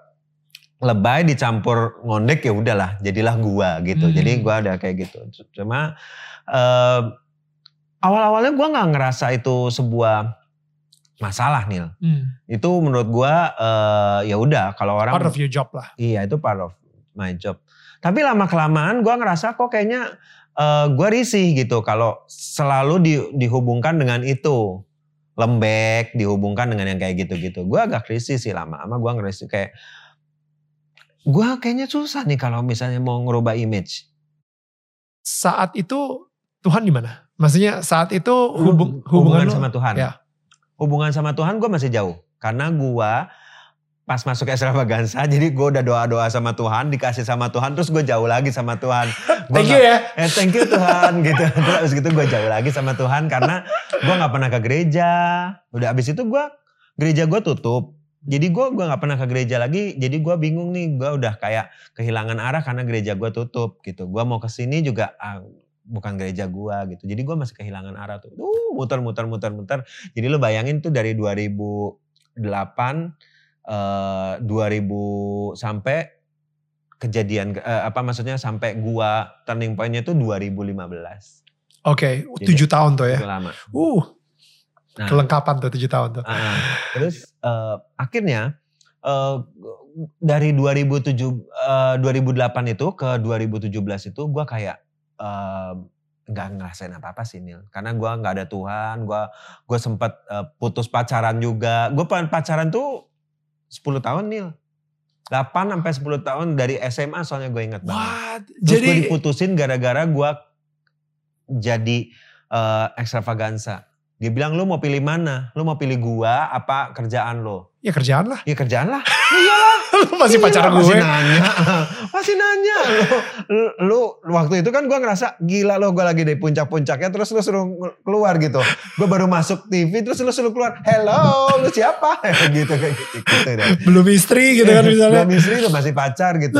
S2: lebay dicampur ngondek ya udahlah jadilah gua gitu.
S1: Hmm.
S2: Jadi gua ada kayak gitu. Cuma eh, awal-awalnya gua nggak ngerasa itu sebuah masalah Nil.
S1: Hmm.
S2: Itu menurut gua eh, ya udah kalau orang
S1: part of your job lah
S2: iya itu part of my job. Tapi lama kelamaan gua ngerasa kok kayaknya eh, gua risih gitu kalau selalu di- dihubungkan dengan itu lembek dihubungkan dengan yang kayak gitu-gitu. Gua agak risih sih lama-lama gua ngerisih kayak gua kayaknya susah nih kalau misalnya mau ngerubah image.
S1: saat itu Tuhan di mana maksudnya saat itu hubung, hubungan,
S2: hubungan
S1: lu-
S2: sama Tuhan.
S1: Ya.
S2: Hubungan sama Tuhan gue masih jauh. Karena gue pas masuk extravaganza, jadi gue udah doa-doa sama Tuhan, dikasih sama Tuhan, terus gue jauh lagi sama Tuhan. Gua
S1: thank you ya
S2: Eh, thank you Tuhan gitu. Terus abis gitu gue jauh lagi sama Tuhan karena gue nggak pernah ke gereja. Udah abis itu gue gereja gue tutup. Jadi gue gua nggak pernah ke gereja lagi. Jadi gue bingung nih. Gue udah kayak kehilangan arah karena gereja gue tutup gitu. Gue mau ke sini juga ah, bukan gereja gue gitu. Jadi gue masih kehilangan arah tuh. Uh, muter muter muter muter. Jadi lo bayangin tuh dari 2008 eh 2000 sampai kejadian eh, apa maksudnya sampai gua turning pointnya itu 2015
S1: oke
S2: Jadi-
S1: tujuh tahun tuh ya
S2: lama.
S1: uh
S2: Nah,
S1: kelengkapan tuh tujuh tahun tuh
S2: ah, terus eh, akhirnya eh, dari 2007 eh, 2008 itu ke 2017 itu gua kayak eh, nggak ngerasain apa apa sih Nil karena gua nggak ada Tuhan gua gue sempat eh, putus pacaran juga gue pacaran tuh 10 tahun Nil 8 sampai 10 tahun dari SMA soalnya gue inget banget
S1: what
S2: Terus gue
S1: jadi
S2: diputusin gara-gara gue jadi eh, extravaganza. Dia bilang lu mau pilih mana? Lu mau pilih gua apa kerjaan lo?
S1: Ya kerjaan lah
S2: Ya kerjaan lah. Iyalah.
S1: lu masih
S2: Iya,
S1: pacaran
S2: Masih
S1: gue
S2: nanya. Masih nanya. Lu, lu, lu waktu itu kan gua ngerasa gila lo gue lagi di puncak-puncaknya terus lu suruh keluar gitu. Gue baru masuk TV terus lu suruh keluar. Hello, lu siapa? gitu kayak gitu. gitu deh.
S1: belum istri gitu kan misalnya
S2: Belum istri tuh masih pacar gitu.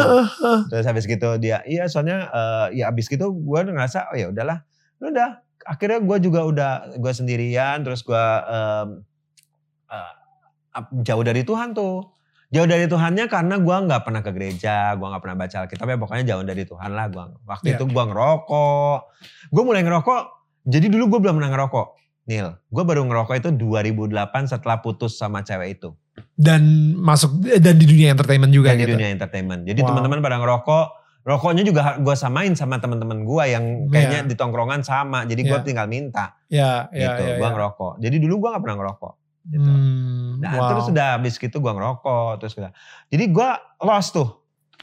S2: Terus habis gitu dia, iya soalnya eh, ya habis gitu gue ngerasa oh ya udahlah, udah. Akhirnya gue juga udah gue sendirian, terus gue ap- jauh dari Tuhan tuh. Jauh dari Tuhannya karena gue nggak pernah ke gereja, gue nggak pernah baca Alkitab ya pokoknya jauh dari Tuhan lah. Gua. Waktu
S1: Iya.
S2: itu gue ngerokok, gue mulai ngerokok. Jadi dulu gue belum pernah ngerokok, Nil. Gue baru ngerokok itu 2008 setelah putus sama cewek itu.
S1: Dan masuk dan di dunia entertainment juga
S2: dan di
S1: gitu.
S2: dunia entertainment. Jadi
S1: Wow.
S2: teman-teman pada ngerokok, rokoknya juga gue samain sama teman-teman gue yang kayaknya
S1: Iya.
S2: di tongkrongan sama. Jadi gue
S1: Iya.
S2: tinggal minta
S1: Ya, ya,
S2: gitu.
S1: ya,
S2: gue
S1: ya.
S2: ngerokok. Jadi dulu gue nggak pernah ngerokok. Gitu.
S1: Hmm,
S2: Nah
S1: wow.
S2: terus udah habis gitu gue ngerokok terus udah. Jadi gue lost tuh.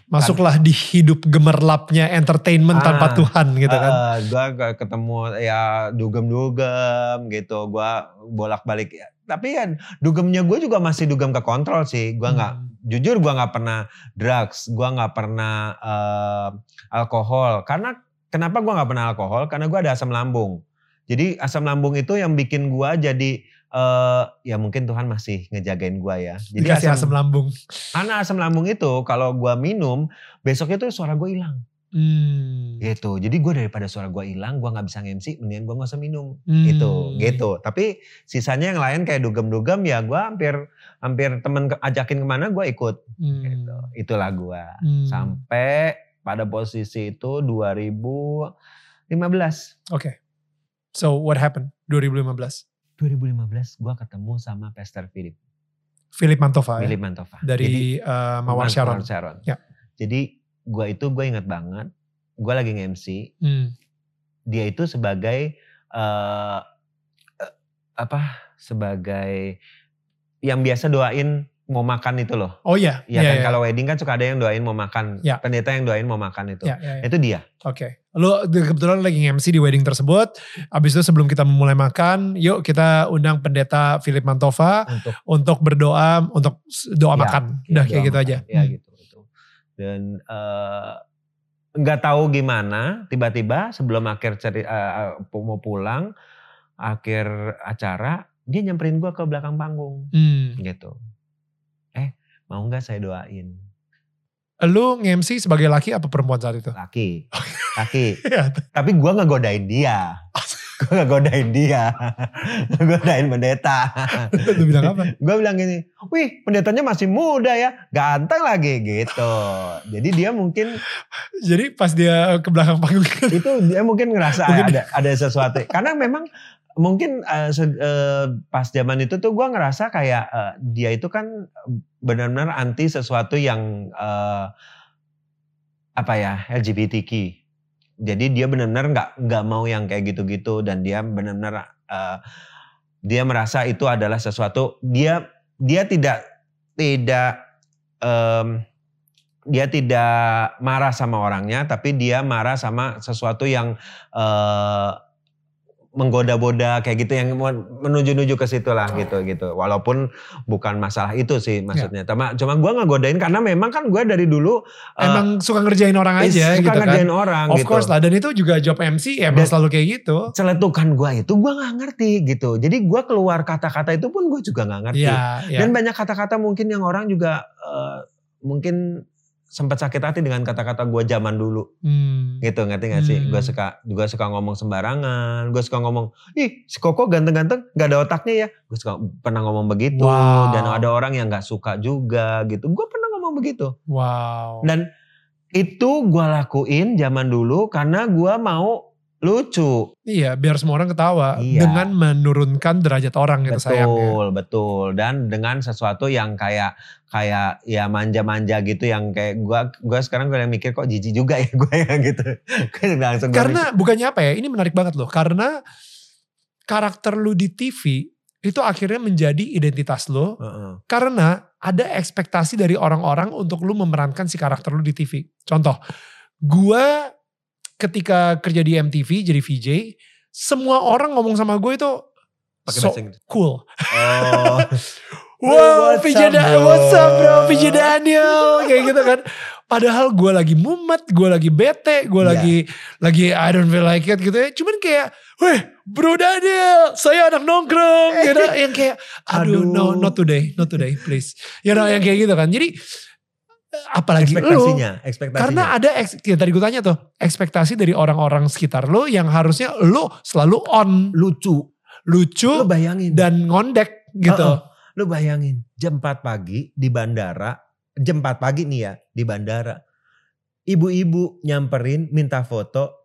S1: Masuklah di hidup gemerlapnya entertainment
S2: Ah,
S1: tanpa Tuhan gitu kan.
S2: gue ketemu ya dugem-dugem gitu. Gue bolak-balik. Ya, Tapi ya dugemnya gue juga masih dugem ke kontrol sih. Gue nggak
S1: Hmm.
S2: jujur gue nggak pernah drugs, gue nggak pernah eh, alkohol. Karena kenapa gue nggak pernah alkohol? Karena gue ada asam lambung. Jadi asam lambung itu yang bikin gue jadi eh ya mungkin Tuhan masih ngejagain gue ya. Jadi
S1: Dikasih asam lambung.
S2: karena asam lambung itu kalau gue minum besoknya tuh suara gue hilang.
S1: Hmm.
S2: Gitu. Jadi gue daripada suara gue hilang, gue nggak bisa nge-MC, mendingan gue nggak usah minum.
S1: Hmm.
S2: Gitu, gitu. Tapi sisanya yang lain kayak dugem-dugem ya gue hampir hampir temen ke- ajakin ke mana gue ikut.
S1: Hmm.
S2: Gitu. Itulah gue.
S1: Hmm.
S2: Sampai pada posisi itu 2015.
S1: Oke. So what happened 2015?
S2: 2015 gue ketemu sama Pastor Philip,
S1: Philip Mantova ya?
S2: Philip Mantova.
S1: dari uh, Mawar Sharon.
S2: Sharon.
S1: Ya.
S2: Jadi gue itu gue inget banget, gue lagi nge-MC,
S1: Hmm.
S2: dia itu sebagai eh, apa? Sebagai yang biasa doain mau makan itu loh.
S1: Oh iya.
S2: Ya
S1: Iya,
S2: kan
S1: iya.
S2: kalau wedding kan suka ada yang doain mau makan.
S1: Ya.
S2: Pendeta yang doain mau makan itu.
S1: Iya, iya, iya.
S2: Itu dia.
S1: Oke. Lu kebetulan lagi MC di wedding tersebut. Abis itu sebelum kita memulai makan, yuk kita undang pendeta Philip Mantova
S2: Untuk
S1: untuk berdoa, untuk doa
S2: Ya,
S1: makan.
S2: ya,
S1: Udah kayak gitu
S2: makan.
S1: aja.
S2: Ya
S1: Hmm.
S2: gitu. gitu. Dan eh, nggak tahu gimana tiba-tiba sebelum akhir ceri, eh, mau pulang akhir acara dia nyamperin gua ke belakang panggung
S1: Hmm.
S2: gitu. Mau nggak saya doain
S1: Lu nge-MC sebagai laki apa perempuan saat itu?
S2: laki laki
S1: Iya.
S2: tapi gua nggak godain dia. Gue nggak godain dia, godain pendeta.
S1: Lu bilang apa?
S2: gue bilang gini, wih pendetanya masih muda ya, ganteng lagi gitu. Jadi dia mungkin
S1: Jadi pas dia ke belakang panggung
S2: itu dia mungkin ngerasa
S1: Mungkin-
S2: ada ada sesuatu. Karena memang mungkin se- eh, pas zaman itu tuh gue ngerasa kayak eh, dia itu kan benar-benar anti sesuatu yang eh, apa ya LGBTQ. Jadi dia benar-benar nggak nggak mau yang kayak gitu-gitu dan dia benar-benar eh, dia merasa itu adalah sesuatu dia dia tidak tidak em, dia tidak marah sama orangnya tapi dia marah sama sesuatu yang eh, menggoda-goda kayak gitu yang menuju-nuju ke situ lah gitu gitu. Walaupun bukan masalah itu sih maksudnya. Cuma cuma gue nggak godain karena memang kan gue dari dulu eh,
S1: emang suka ngerjain orang aja
S2: suka
S1: gitu kan.
S2: ngerjain orang
S1: Of
S2: gitu.
S1: course lah. Dan itu juga job MC ya emang
S2: Dan-
S1: selalu kayak gitu.
S2: celetukan gue itu gue nggak ngerti gitu. Jadi gue keluar kata-kata itu pun gue juga nggak ngerti.
S1: Iya, iya.
S2: dan banyak kata-kata mungkin yang orang juga eh, mungkin sempat sakit hati dengan kata-kata gue zaman dulu
S1: Hmm.
S2: gitu ngerti gak sih
S1: Hmm.
S2: gue suka juga suka ngomong sembarangan gue suka ngomong ih si Koko ganteng-ganteng gak ada otaknya ya gue suka pernah ngomong begitu
S1: Wow.
S2: dan ada orang yang gak suka juga gitu gue pernah ngomong begitu
S1: Wow.
S2: dan itu gue lakuin zaman dulu karena gue mau lucu
S1: Iya, biar semua orang ketawa
S2: Iya.
S1: dengan menurunkan derajat orang gitu sayangnya.
S2: betul betul dan dengan sesuatu yang kayak kayak ya manja-manja gitu yang kayak gua gua sekarang gue mikir kok jijik juga ya gue ya gitu Gue langsung gua
S1: Karena bukannya apa ya? Ini menarik banget loh. Karena karakter lu di TV itu akhirnya menjadi identitas lo
S2: mikir, "Heeh,
S1: karena ada ekspektasi dari orang-orang untuk lu memerankan si karakter lu di TV. Contoh, gua ketika kerja di MTV jadi VJ, semua orang ngomong sama gue itu
S2: pakai
S1: so cool.
S2: oh
S1: Wow,
S2: What's
S1: VJ
S2: up,
S1: Da-
S2: bro?
S1: what's up bro, VJ Daniel, kayak gitu kan. Padahal gue lagi mumet, gue lagi bete, gue
S2: Iya.
S1: lagi lagi I don't feel like it gitu ya. Cuman kayak, weh bro Daniel, saya anak nongkrong. Gitu, yang kayak, aduh, no,
S2: Aduh.
S1: not today, not today, please. You know, yang kayak gitu kan. Jadi, apalagi lu,
S2: ekspektasinya ekspektasinya.
S1: Karena ada, eks- ya tadi gue tanya tuh, ekspektasi dari orang-orang sekitar lo yang harusnya lo selalu on,
S2: lucu.
S1: Lucu,
S2: lu bayangin.
S1: dan ngondek gitu.
S2: Heeh. lu bayangin jam 4 pagi di bandara jam 4 pagi nih ya di bandara. Ibu-ibu nyamperin minta foto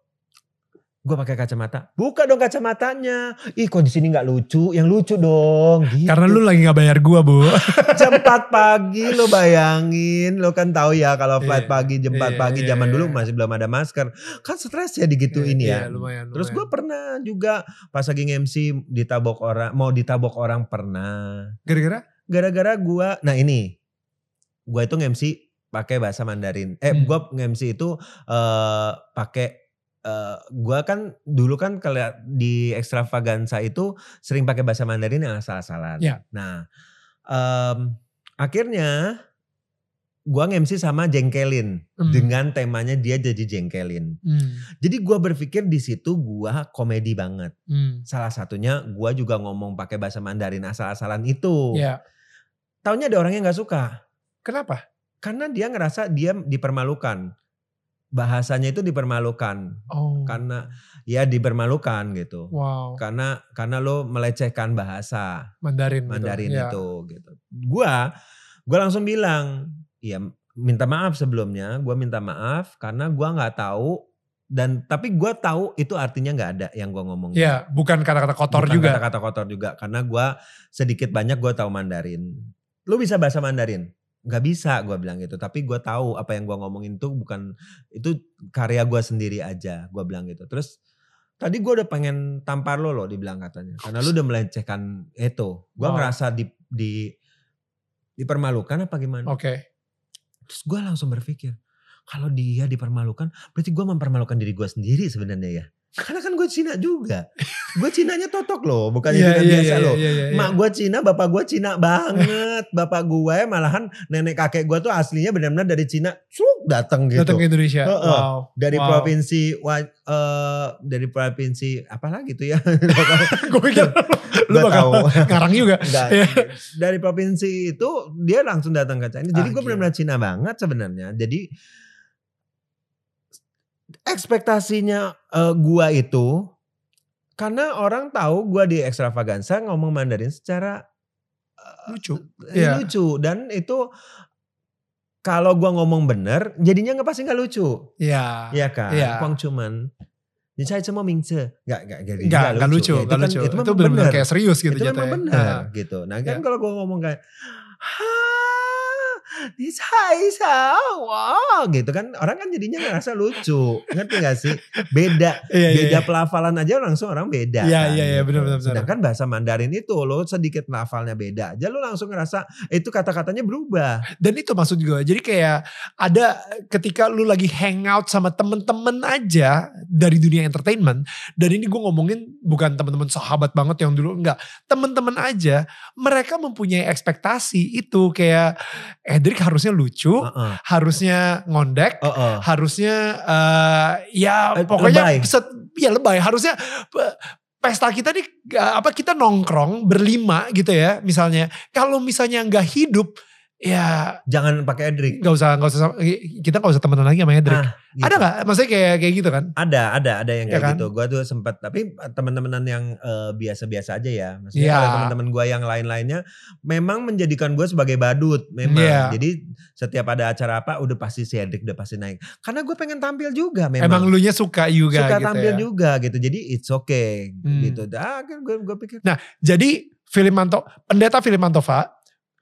S2: Gue pakai kacamata. Buka dong kacamatanya. Ih kok di sini nggak lucu? Yang lucu dong. Gitu.
S1: Karena lu lagi gak bayar gua, Bu.
S2: jam 4 pagi lo bayangin. Lo kan tahu ya kalau flight
S1: Iya,
S2: pagi jam 4
S1: iya,
S2: pagi
S1: iya,
S2: zaman
S1: iya.
S2: dulu masih belum ada masker. Kan stres ya digituin
S1: Iya,
S2: ya.
S1: lumayan,
S2: Terus gue
S1: lumayan.
S2: pernah juga pas lagi MC ditabok orang, mau ditabok orang pernah.
S1: Gara-gara?
S2: Gara-gara gua, nah ini, gua itu MC pakai bahasa Mandarin. Eh,
S1: Hmm.
S2: gua MC itu eh pakai eh gua kan dulu kan kalau di extravaganza itu sering pakai bahasa Mandarin yang asal-asalan.
S1: Ya.
S2: Nah, em, akhirnya gua MC sama jengkelin
S1: Hmm.
S2: dengan temanya dia jadi jengkelin.
S1: Hmm.
S2: Jadi gua berpikir di situ gua komedi banget.
S1: Hmm.
S2: Salah satunya gua juga ngomong pakai bahasa Mandarin asal-asalan itu.
S1: Ya.
S2: Taunya ada orang yang nggak suka.
S1: Kenapa?
S2: Karena dia ngerasa dia dipermalukan. Bahasanya itu dipermalukan.
S1: Oh.
S2: Karena ya dipermalukan gitu.
S1: Wow.
S2: Karena karena lo melecehkan bahasa
S1: Mandarin. gitu.
S2: Mandarin
S1: Ya.
S2: itu gitu. Gua gua langsung bilang, ya minta maaf sebelumnya, gua minta maaf karena gua nggak tahu dan tapi gua tahu itu artinya nggak ada yang gua ngomong.
S1: Ya, bukan kata-kata kotor
S2: Bukan
S1: juga.
S2: Kata-kata kotor juga karena gua sedikit banyak gua tahu Mandarin. Lu bisa bahasa Mandarin? Gak bisa gua bilang gitu. Tapi gua tahu apa yang gua ngomongin itu bukan itu karya gua sendiri aja. Gua bilang gitu. Terus tadi gua udah pengen tampar lo loh dibilang katanya. Karena lu udah melecehkan itu. Gua
S1: Wow.
S2: ngerasa di, di dipermalukan apa gimana?
S1: Oke.
S2: Terus gua langsung berpikir kalau dia dipermalukan berarti gua mempermalukan diri gua sendiri sebenarnya ya. Karena kan gue Cina juga. Gue Cinanya totok loh, bukan
S1: Iya,
S2: Cina
S1: iya,
S2: biasa
S1: iya,
S2: loh.
S1: iya, iya, iya.
S2: Mak gue Cina, bapak gue Cina banget. bapak gue malahan nenek kakek gue tuh aslinya benar-benar dari Cina. Suk datang gitu.
S1: Datang ke Indonesia.
S2: Heeh.
S1: Wow.
S2: dari
S1: Wow.
S2: provinsi wa- eh, dari provinsi apa lagi tuh ya?
S1: Gue pikir lu bakal ngarang juga.
S2: Enggak.
S1: Iya.
S2: dari provinsi itu dia langsung datang ke China. Jadi
S1: Ah,
S2: gue benar-benar Cina banget sebenarnya. Jadi ekspektasinya eh, gua itu karena orang tahu gua di extravaganza ngomong Mandarin secara
S1: Lucu.
S2: eh,
S1: Iya.
S2: lucu dan itu kalau gua ngomong bener jadinya nggak pasti nggak lucu.
S1: Iya.
S2: Iya kan?
S1: Iya.
S2: Kuang cuman Ni saya cuma mingce. Gak, gak, gak,
S1: Enggak, enggak lucu,
S2: Ya,
S1: enggak
S2: kan-
S1: lucu.
S2: Itu,
S1: Itu, benar-benar kayak serius gitu
S2: itu memang benar
S1: Ah.
S2: gitu. Nah kan
S1: Ya.
S2: kalau gue ngomong kayak ha sao wah gitu kan orang kan jadinya ngerasa lucu ngerti gak sih beda
S1: Iya, iya,
S2: beda
S1: iya.
S2: pelafalan aja langsung orang beda
S1: Iya,
S2: kan,
S1: iya, iya, benar, benar, benar.
S2: sedangkan bahasa Mandarin itu lo sedikit lafalnya beda aja lo langsung ngerasa itu kata-katanya berubah
S1: Dan itu maksud gue. Jadi kayak ada ketika lu lagi hangout sama temen-temen aja dari dunia entertainment. Dan ini gue ngomongin bukan temen-temen sahabat banget yang dulu. Enggak. Temen-temen aja. Mereka mempunyai ekspektasi itu kayak Harusnya lucu.
S2: Heeh.
S1: Harusnya ngondek.
S2: Heeh.
S1: Harusnya eh, ya
S2: Eh,
S1: pokoknya.
S2: lebay.
S1: set- ya lebay. Harusnya pesta kita nih eh, apa kita nongkrong berlima gitu ya misalnya. Kalau misalnya nggak hidup ya
S2: jangan pakai Edric
S1: nggak usah nggak usah kita nggak usah temenan lagi sama Edric.
S2: Ah, gitu.
S1: Ada nggak? Maksudnya kayak kayak gitu kan?
S2: Ada, ada, ada yang
S1: Ya
S2: kayak
S1: kan?
S2: gitu. Gua tuh sempat, tapi teman-temanan yang eh, biasa-biasa aja ya. Maksudnya kalau teman-teman gua yang lain-lainnya, memang menjadikan gua sebagai badut, memang.
S1: Iya.
S2: Jadi setiap ada acara apa, udah pasti si Edric udah pasti naik. Karena gue pengen tampil juga,
S1: Emang
S2: memang.
S1: lu nya suka juga
S2: suka
S1: gitu
S2: tampil
S1: ya.
S2: juga gitu. Jadi it's okay
S1: Hmm.
S2: gitu. Ah, gue gue pikir
S1: Jadi Filimanto, pendeta Filimantova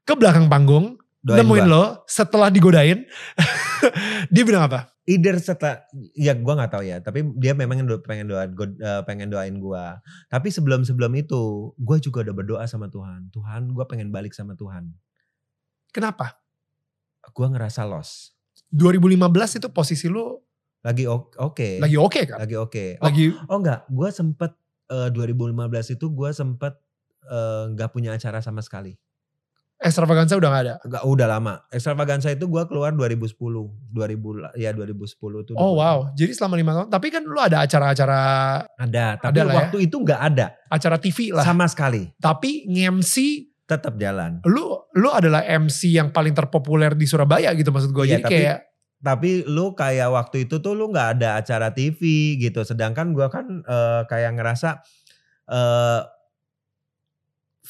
S1: ke belakang panggung
S2: doain
S1: nemuin
S2: gua.
S1: lo setelah digodain. dia bilang apa?
S2: Either setelah ya gua nggak tahu ya, tapi dia memang do- pengen doa gua- eh, pengen doain gua. Tapi sebelum sebelum itu, gua juga udah berdoa sama Tuhan. Tuhan, gua pengen balik sama Tuhan.
S1: Kenapa?
S2: Gua ngerasa lost.
S1: 2015 itu posisi lu
S2: Lagi oke.
S1: lagi oke kan?
S2: Lagi oke. Oh,
S1: Lagi
S2: oh enggak, gua sempet eh, 2015 itu gua sempet eh, nggak punya acara sama sekali.
S1: Extravaganza udah gak ada.
S2: Enggak, udah lama. Extravaganza itu gua keluar 2010. 2000 ya 2010 itu. udah
S1: Oh wow, jadi selama lima tahun. Tapi kan lu ada acara-acara
S2: Ada, tapi
S1: Ada ya.
S2: waktu itu nggak ada
S1: acara TV lah.
S2: sama sekali.
S1: Tapi nge-MC
S2: Tetap jalan.
S1: lu lu adalah MC yang paling terpopuler di Surabaya gitu maksud gue.
S2: Iya,
S1: Jadi
S2: tapi-
S1: kayak
S2: Tapi lu kayak waktu itu tuh lu nggak ada acara TV gitu. Sedangkan gua kan eh, kayak ngerasa eh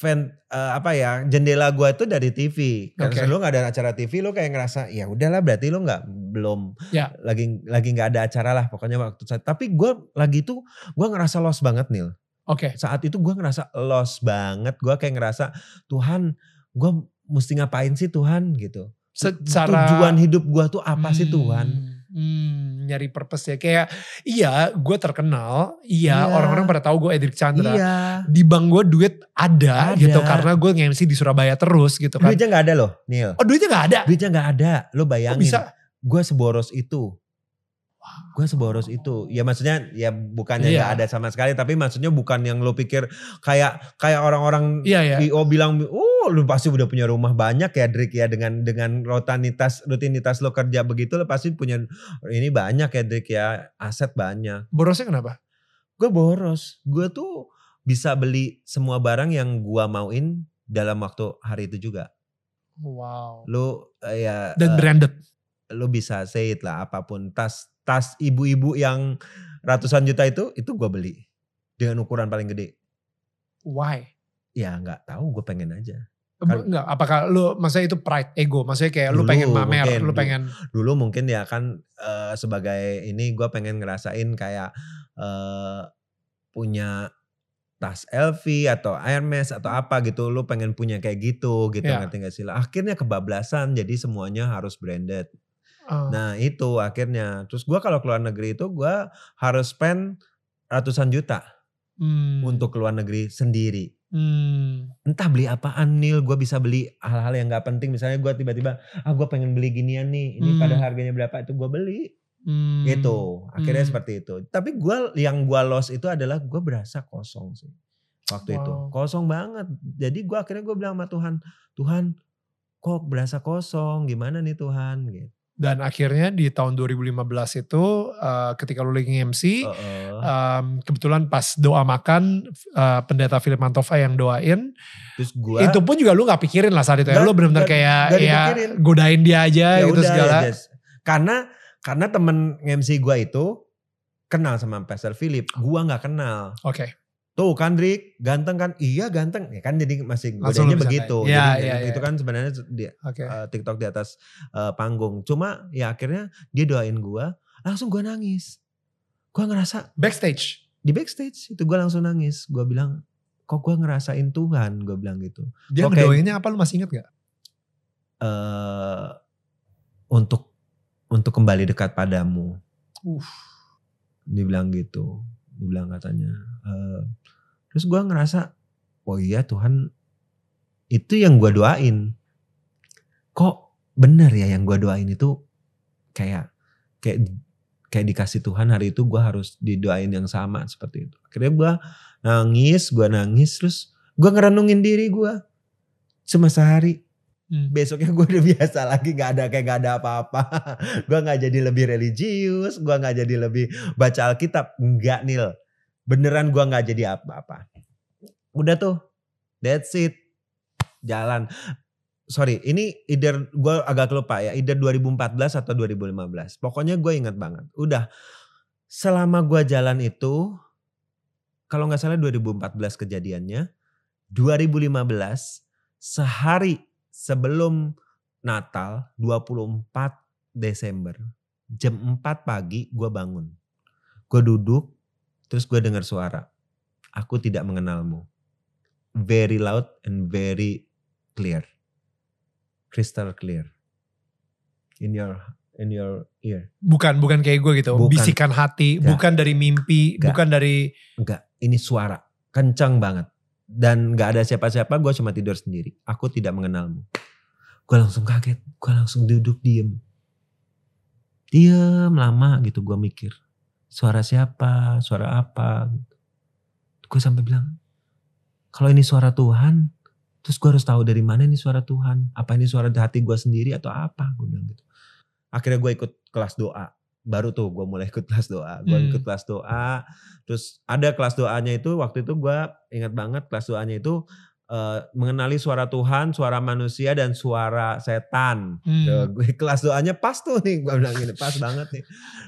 S2: fan eh, apa ya jendela gua itu dari TV. Karena
S1: Oke.
S2: lu nggak ada acara TV, lu kayak ngerasa ya udahlah berarti lu nggak belum
S1: Ya.
S2: lagi lagi nggak ada acara lah pokoknya waktu saat tapi gue lagi tuh gue ngerasa lost banget Nil
S1: Oke.
S2: saat itu gue ngerasa lost banget gue kayak ngerasa Tuhan gue mesti ngapain sih Tuhan gitu
S1: Secara
S2: tujuan hidup gue tuh apa sih Tuhan
S1: Hmm, hmm, nyari purpose ya. Kayak iya gue terkenal. Iya,
S2: Iya.
S1: orang-orang pada tahu gue Edric Chandra.
S2: iya
S1: Di bank gue duit ada,
S2: Ada.
S1: gitu. Karena gue nge-MC di Surabaya terus gitu kan.
S2: duitnya nggak ada loh Nil
S1: Oh duitnya gak ada?
S2: duitnya nggak ada lo bayangin
S1: bisa?
S2: gue seboros itu gue seboros itu ya maksudnya ya bukannya
S1: Iya.
S2: nggak ada sama sekali tapi maksudnya bukan yang lo pikir kayak kayak orang-orang
S1: Iya ya.
S2: IO bilang oh lu pasti udah punya rumah banyak ya Drik ya dengan dengan rutinitas rutinitas lo kerja begitu lo pasti punya ini banyak ya Drik ya aset banyak
S1: Borosnya kenapa?
S2: gue boros gue tuh bisa beli semua barang yang gue mauin dalam waktu hari itu juga
S1: Wow.
S2: lo eh, ya
S1: Dan
S2: eh,
S1: branded.
S2: lo bisa say it lah apa pun tas tas ibu-ibu yang ratusan juta itu itu gue beli dengan ukuran paling gede
S1: Why?
S2: ya nggak tahu gue pengen aja Kan-
S1: Enggak, apakah lu, maksudnya itu pride, ego, maksudnya kayak lu
S2: Dulu
S1: pengen mamer,
S2: mungkin,
S1: lu
S2: dulu.
S1: pengen,
S2: dulu mungkin ya kan eh, sebagai ini gue pengen ngerasain kayak eh, punya tas LV atau Hermes atau apa gitu lu pengen punya kayak gitu gitu
S1: Ya.
S2: ngerti gak sih lah akhirnya kebablasan jadi semuanya harus branded nah itu akhirnya. Terus gue kalau keluar negeri itu gue harus spend ratusan juta
S1: hmm,
S2: untuk keluar negeri sendiri.
S1: Hmm,
S2: entah beli apaan Nil gue bisa beli hal-hal yang nggak penting. Misalnya gue tiba-tiba ah gue pengen beli ginian nih ini
S1: Hmm.
S2: pada harganya berapa itu gue beli.
S1: Hmm,
S2: gitu akhirnya
S1: Hmm.
S2: seperti itu. Tapi gue yang gue lost itu adalah gue berasa kosong sih waktu itu.
S1: Wow.
S2: kosong banget. Jadi gue akhirnya gue bilang sama Tuhan Tuhan kok berasa kosong? Gimana nih Tuhan? Gitu
S1: Dan akhirnya di tahun 2015 itu uh, ketika lu lagi MC,
S2: Heeh.
S1: um, kebetulan pas doa makan uh, pendeta Philip Mantova yang doain,
S2: terus gue
S1: itu pun juga lu nggak pikirin lah saat itu ya.
S2: Nggak-
S1: Lu benar-benar kayak
S2: nggak
S1: ya
S2: dipikirin.
S1: godain dia aja
S2: ya
S1: gitu
S2: udah
S1: segala.
S2: ya Jess. karena karena temen MC gue itu kenal sama Pastor Philip gue nggak kenal
S1: Oke.
S2: Tuh kan Rick, ganteng kan? Iya ganteng. Ya kan jadi masih
S1: bisa
S2: begitu.
S1: Iya,
S2: jadi
S1: iya,
S2: itu
S1: iya.
S2: kan sebenarnya di,
S1: Oke.
S2: eh, TikTok di atas eh, panggung. Cuma ya akhirnya dia doain gua, langsung gua nangis. Gua ngerasa
S1: Backstage.
S2: di backstage itu gua langsung nangis. Gua bilang, kok gua ngerasain Tuhan? Gua bilang gitu.
S1: Dia
S2: Oke.
S1: ngedoainnya apa lu masih inget gak?
S2: eh untuk untuk kembali dekat padamu.
S1: Uh.
S2: Dibilang gitu. Dibilang katanya. eh, terus gua ngerasa, oh iya Tuhan itu yang gua doain. Kok benar ya yang gua doain itu kayak kayak kayak dikasih Tuhan hari itu gua harus didoain yang sama seperti itu. Akhirnya gua nangis, gua nangis terus gua ngerenungin diri gua cuma sehari
S1: Hmm.
S2: besoknya gue udah biasa lagi nggak ada kayak nggak ada apa-apa. Gue nggak jadi lebih religius gue nggak jadi lebih baca Alkitab. Nggak nil. Beneran gue nggak jadi apa-apa. Udah tuh. That's it. Jalan. Sorry ini either gue agak lupa ya either 2014 atau 2015 pokoknya gue ingat banget. Udah. Selama gue jalan itu kalau nggak salah 2014 kejadiannya 2015 sehari sebelum Natal 24 Desember jam 4 pagi gue bangun. Gue duduk terus gue dengar suara. Aku tidak mengenalmu. Very loud and very clear. Crystal clear. In your in your ear.
S1: Bukan, bukan kayak gue gitu.
S2: Bukan.
S1: Bisikan hati,
S2: Nggak.
S1: bukan dari mimpi,
S2: Nggak.
S1: bukan dari
S2: Enggak, ini suara kencang banget. Dan gak ada siapa-siapa, gue cuma tidur sendiri. Aku tidak mengenalmu. Gue langsung kaget, gue langsung duduk diem. Diem lama gitu gue mikir. Suara siapa, suara apa. Gue sampai bilang, kalau ini suara Tuhan, terus gue harus tahu dari mana ini suara Tuhan. Apa ini suara hati gue sendiri atau apa, gue bilang gitu. Akhirnya gue ikut kelas doa. Baru tuh gue mulai ikut kelas doa. Gue
S1: Hmm.
S2: ikut kelas doa, Terus ada kelas doanya itu waktu itu gue ingat banget kelas doanya itu eh, mengenali suara Tuhan, suara manusia dan suara setan.
S1: Hmm.
S2: Tuh, gue kelas doanya pas tuh nih gue bilang gini pas banget nih.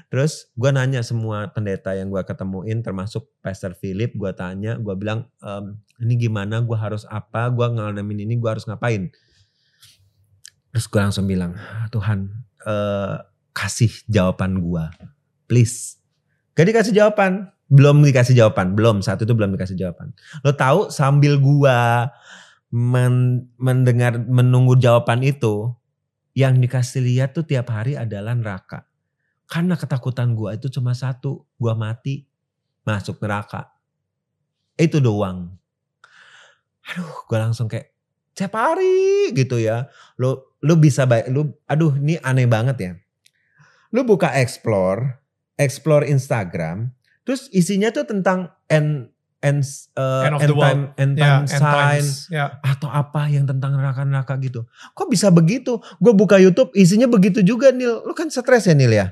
S2: Terus gue nanya semua pendeta yang gue ketemuin termasuk Pastor Philip gue tanya gue bilang "Em, ini gimana gue harus apa gue ngalamin ini gue harus ngapain. Terus gue langsung bilang "Ah, Tuhan eh, kasih jawaban gue. Please. Gak dikasih jawaban. Belum dikasih jawaban. Belum. Saat itu belum dikasih jawaban. Lo tahu sambil gue men mendengar, menunggu jawaban itu. Yang dikasih lihat tuh tiap hari adalah neraka. Karena ketakutan gue itu cuma satu. Gue mati. Masuk neraka. Itu doang. Aduh gue langsung kayak tiap hari gitu ya. Lo lu bisa baik lu aduh ini aneh banget ya. Lu buka explore, explore Instagram, terus isinya tuh tentang end end uh,
S1: End of
S2: end
S1: the world.
S2: time end
S1: Ya,
S2: time
S1: end
S2: sign
S1: times. Ya.
S2: atau apa yang tentang neraka-neraka gitu. Kok bisa begitu? Gue buka YouTube isinya begitu juga Nil. Lu kan stres ya Nil ya?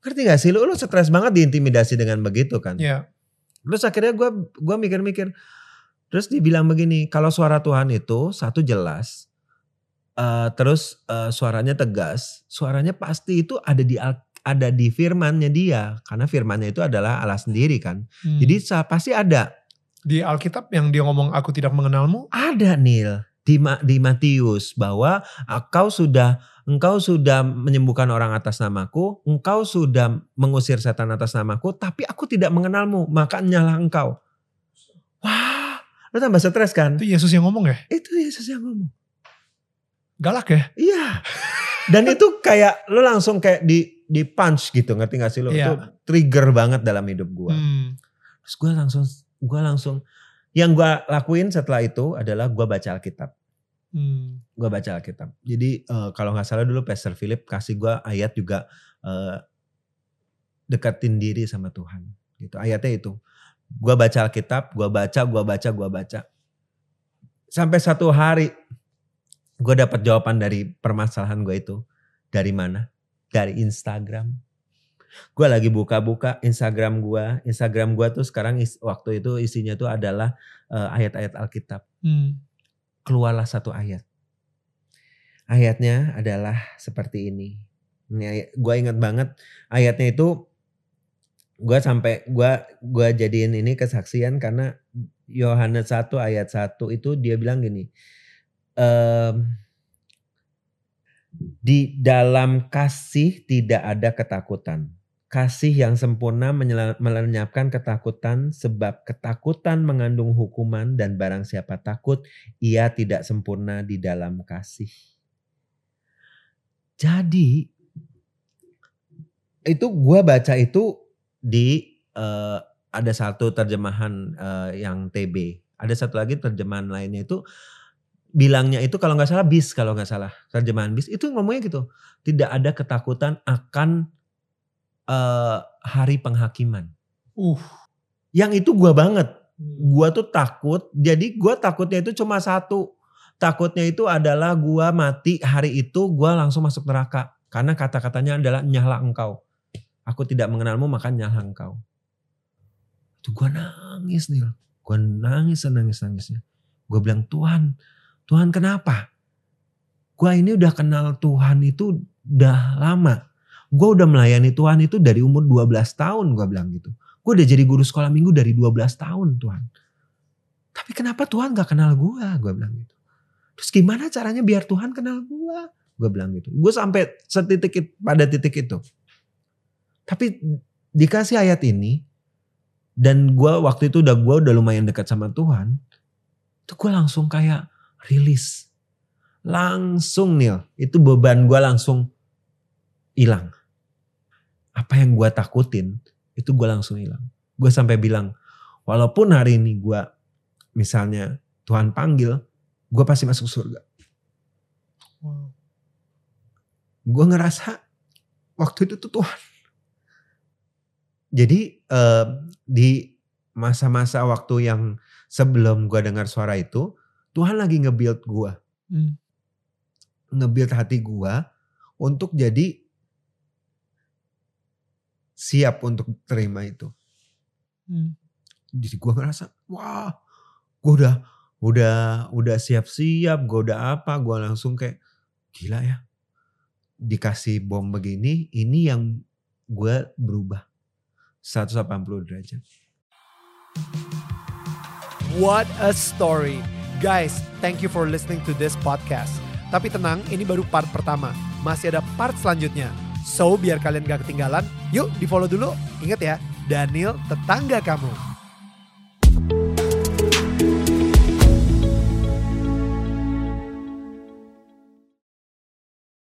S2: Ngerti gak sih? Lu, lu stres banget diintimidasi dengan begitu kan?
S1: Ya.
S2: Terus akhirnya gue gua mikir-mikir. Terus dibilang begini, kalau suara Tuhan itu satu jelas, eh, terus eh, suaranya tegas, suaranya pasti itu ada di ada di firmannya dia, karena firmannya itu adalah Allah sendiri kan.
S1: Hmm.
S2: Jadi pasti ada,
S1: di Alkitab yang dia ngomong aku tidak mengenalmu.
S2: ada Nil di Ma- di Matius bahwa engkau sudah engkau sudah menyembuhkan orang atas namaku, engkau sudah mengusir setan atas namaku, tapi aku tidak mengenalmu, maka nyalah engkau. Wah, lu tambah stres kan?
S1: Itu Yesus yang ngomong ya?
S2: Itu Yesus yang ngomong.
S1: Galak ya?
S2: Iya. Dan itu kayak lu langsung kayak di di punch gitu, ngerti gak sih lu?
S1: Iya.
S2: Itu trigger banget dalam hidup gua.
S1: Hmm.
S2: Terus gua langsung gua langsung yang gua lakuin setelah itu adalah gua baca Alkitab.
S1: Hmm.
S2: Gua baca Alkitab. Jadi eh, kalau nggak salah dulu Pastor Philip kasih gua ayat juga eh, deketin diri sama Tuhan. Gitu. Ayatnya itu. Gua baca Alkitab, gua baca, gua baca, gua baca. Sampai satu hari gue dapat jawaban dari permasalahan gue itu. Dari mana? Dari Instagram. Gue lagi buka-buka Instagram gue. Instagram gue tuh sekarang is- waktu itu isinya tuh adalah eh, ayat-ayat Alkitab.
S1: Hmm.
S2: Keluarlah satu ayat. Ayatnya adalah seperti ini. Ini gue ingat banget ayatnya itu gue sampai gua gua jadiin ini kesaksian karena Yohanes 1 ayat 1 itu dia bilang gini. Em, di dalam kasih tidak ada ketakutan. Kasih yang sempurna melenyapkan ketakutan sebab ketakutan mengandung hukuman dan barang siapa takut ia tidak sempurna di dalam kasih. Jadi itu gua baca itu di eh, ada satu terjemahan eh, yang TB, ada satu lagi terjemahan lainnya itu bilangnya itu kalau nggak salah bis kalau nggak salah terjemahan bis itu ngomongnya gitu tidak ada ketakutan akan eh, hari penghakiman.
S1: Uh.
S2: Yang itu gua banget gua tuh takut. Jadi gua takutnya itu cuma satu. Takutnya itu adalah gua mati hari itu gua langsung masuk neraka. Karena kata-katanya adalah nyala engkau. Aku tidak mengenalmu maka nyala engkau. Itu gua nangis nih. Gua nangis nangis nangisnya. Gua bilang Tuhan, Tuhan kenapa? Gua ini udah kenal Tuhan itu udah lama. Gua udah melayani Tuhan itu dari umur 12 tahun gua bilang gitu. Gue udah jadi guru sekolah minggu dari 12 tahun Tuhan. Tapi kenapa Tuhan gak kenal gue? Gue bilang gitu. Terus gimana caranya biar Tuhan kenal gue? Gue bilang gitu. Gue sampai setitik it- pada titik itu. Tapi dikasih ayat ini. Dan gue waktu itu udah gue udah lumayan dekat sama Tuhan. Itu gue langsung kayak rilis. Langsung Nil. Itu beban gue langsung hilang. Apa yang gue takutin itu gue langsung hilang. Gue sampai bilang, walaupun hari ini gue misalnya Tuhan panggil, gue pasti masuk surga.
S1: Wow.
S2: Gue ngerasa waktu itu tuh Tuhan. Jadi eh, di masa-masa waktu yang sebelum gue dengar suara itu, Tuhan lagi nge-build gue.
S1: Hmm.
S2: Nge-build hati gue untuk jadi siap untuk terima itu.
S1: Hmm.
S2: jadi gue ngerasa wah gue udah udah udah siap-siap gue udah apa gue langsung kayak gila ya dikasih bom begini ini yang gue berubah 180 derajat
S1: What a story. Guys, thank you for listening to this podcast. Tapi tenang, ini baru part pertama. Masih ada part selanjutnya. So biar kalian gak ketinggalan, yuk di follow dulu. Ingat ya, Daniel tetangga kamu.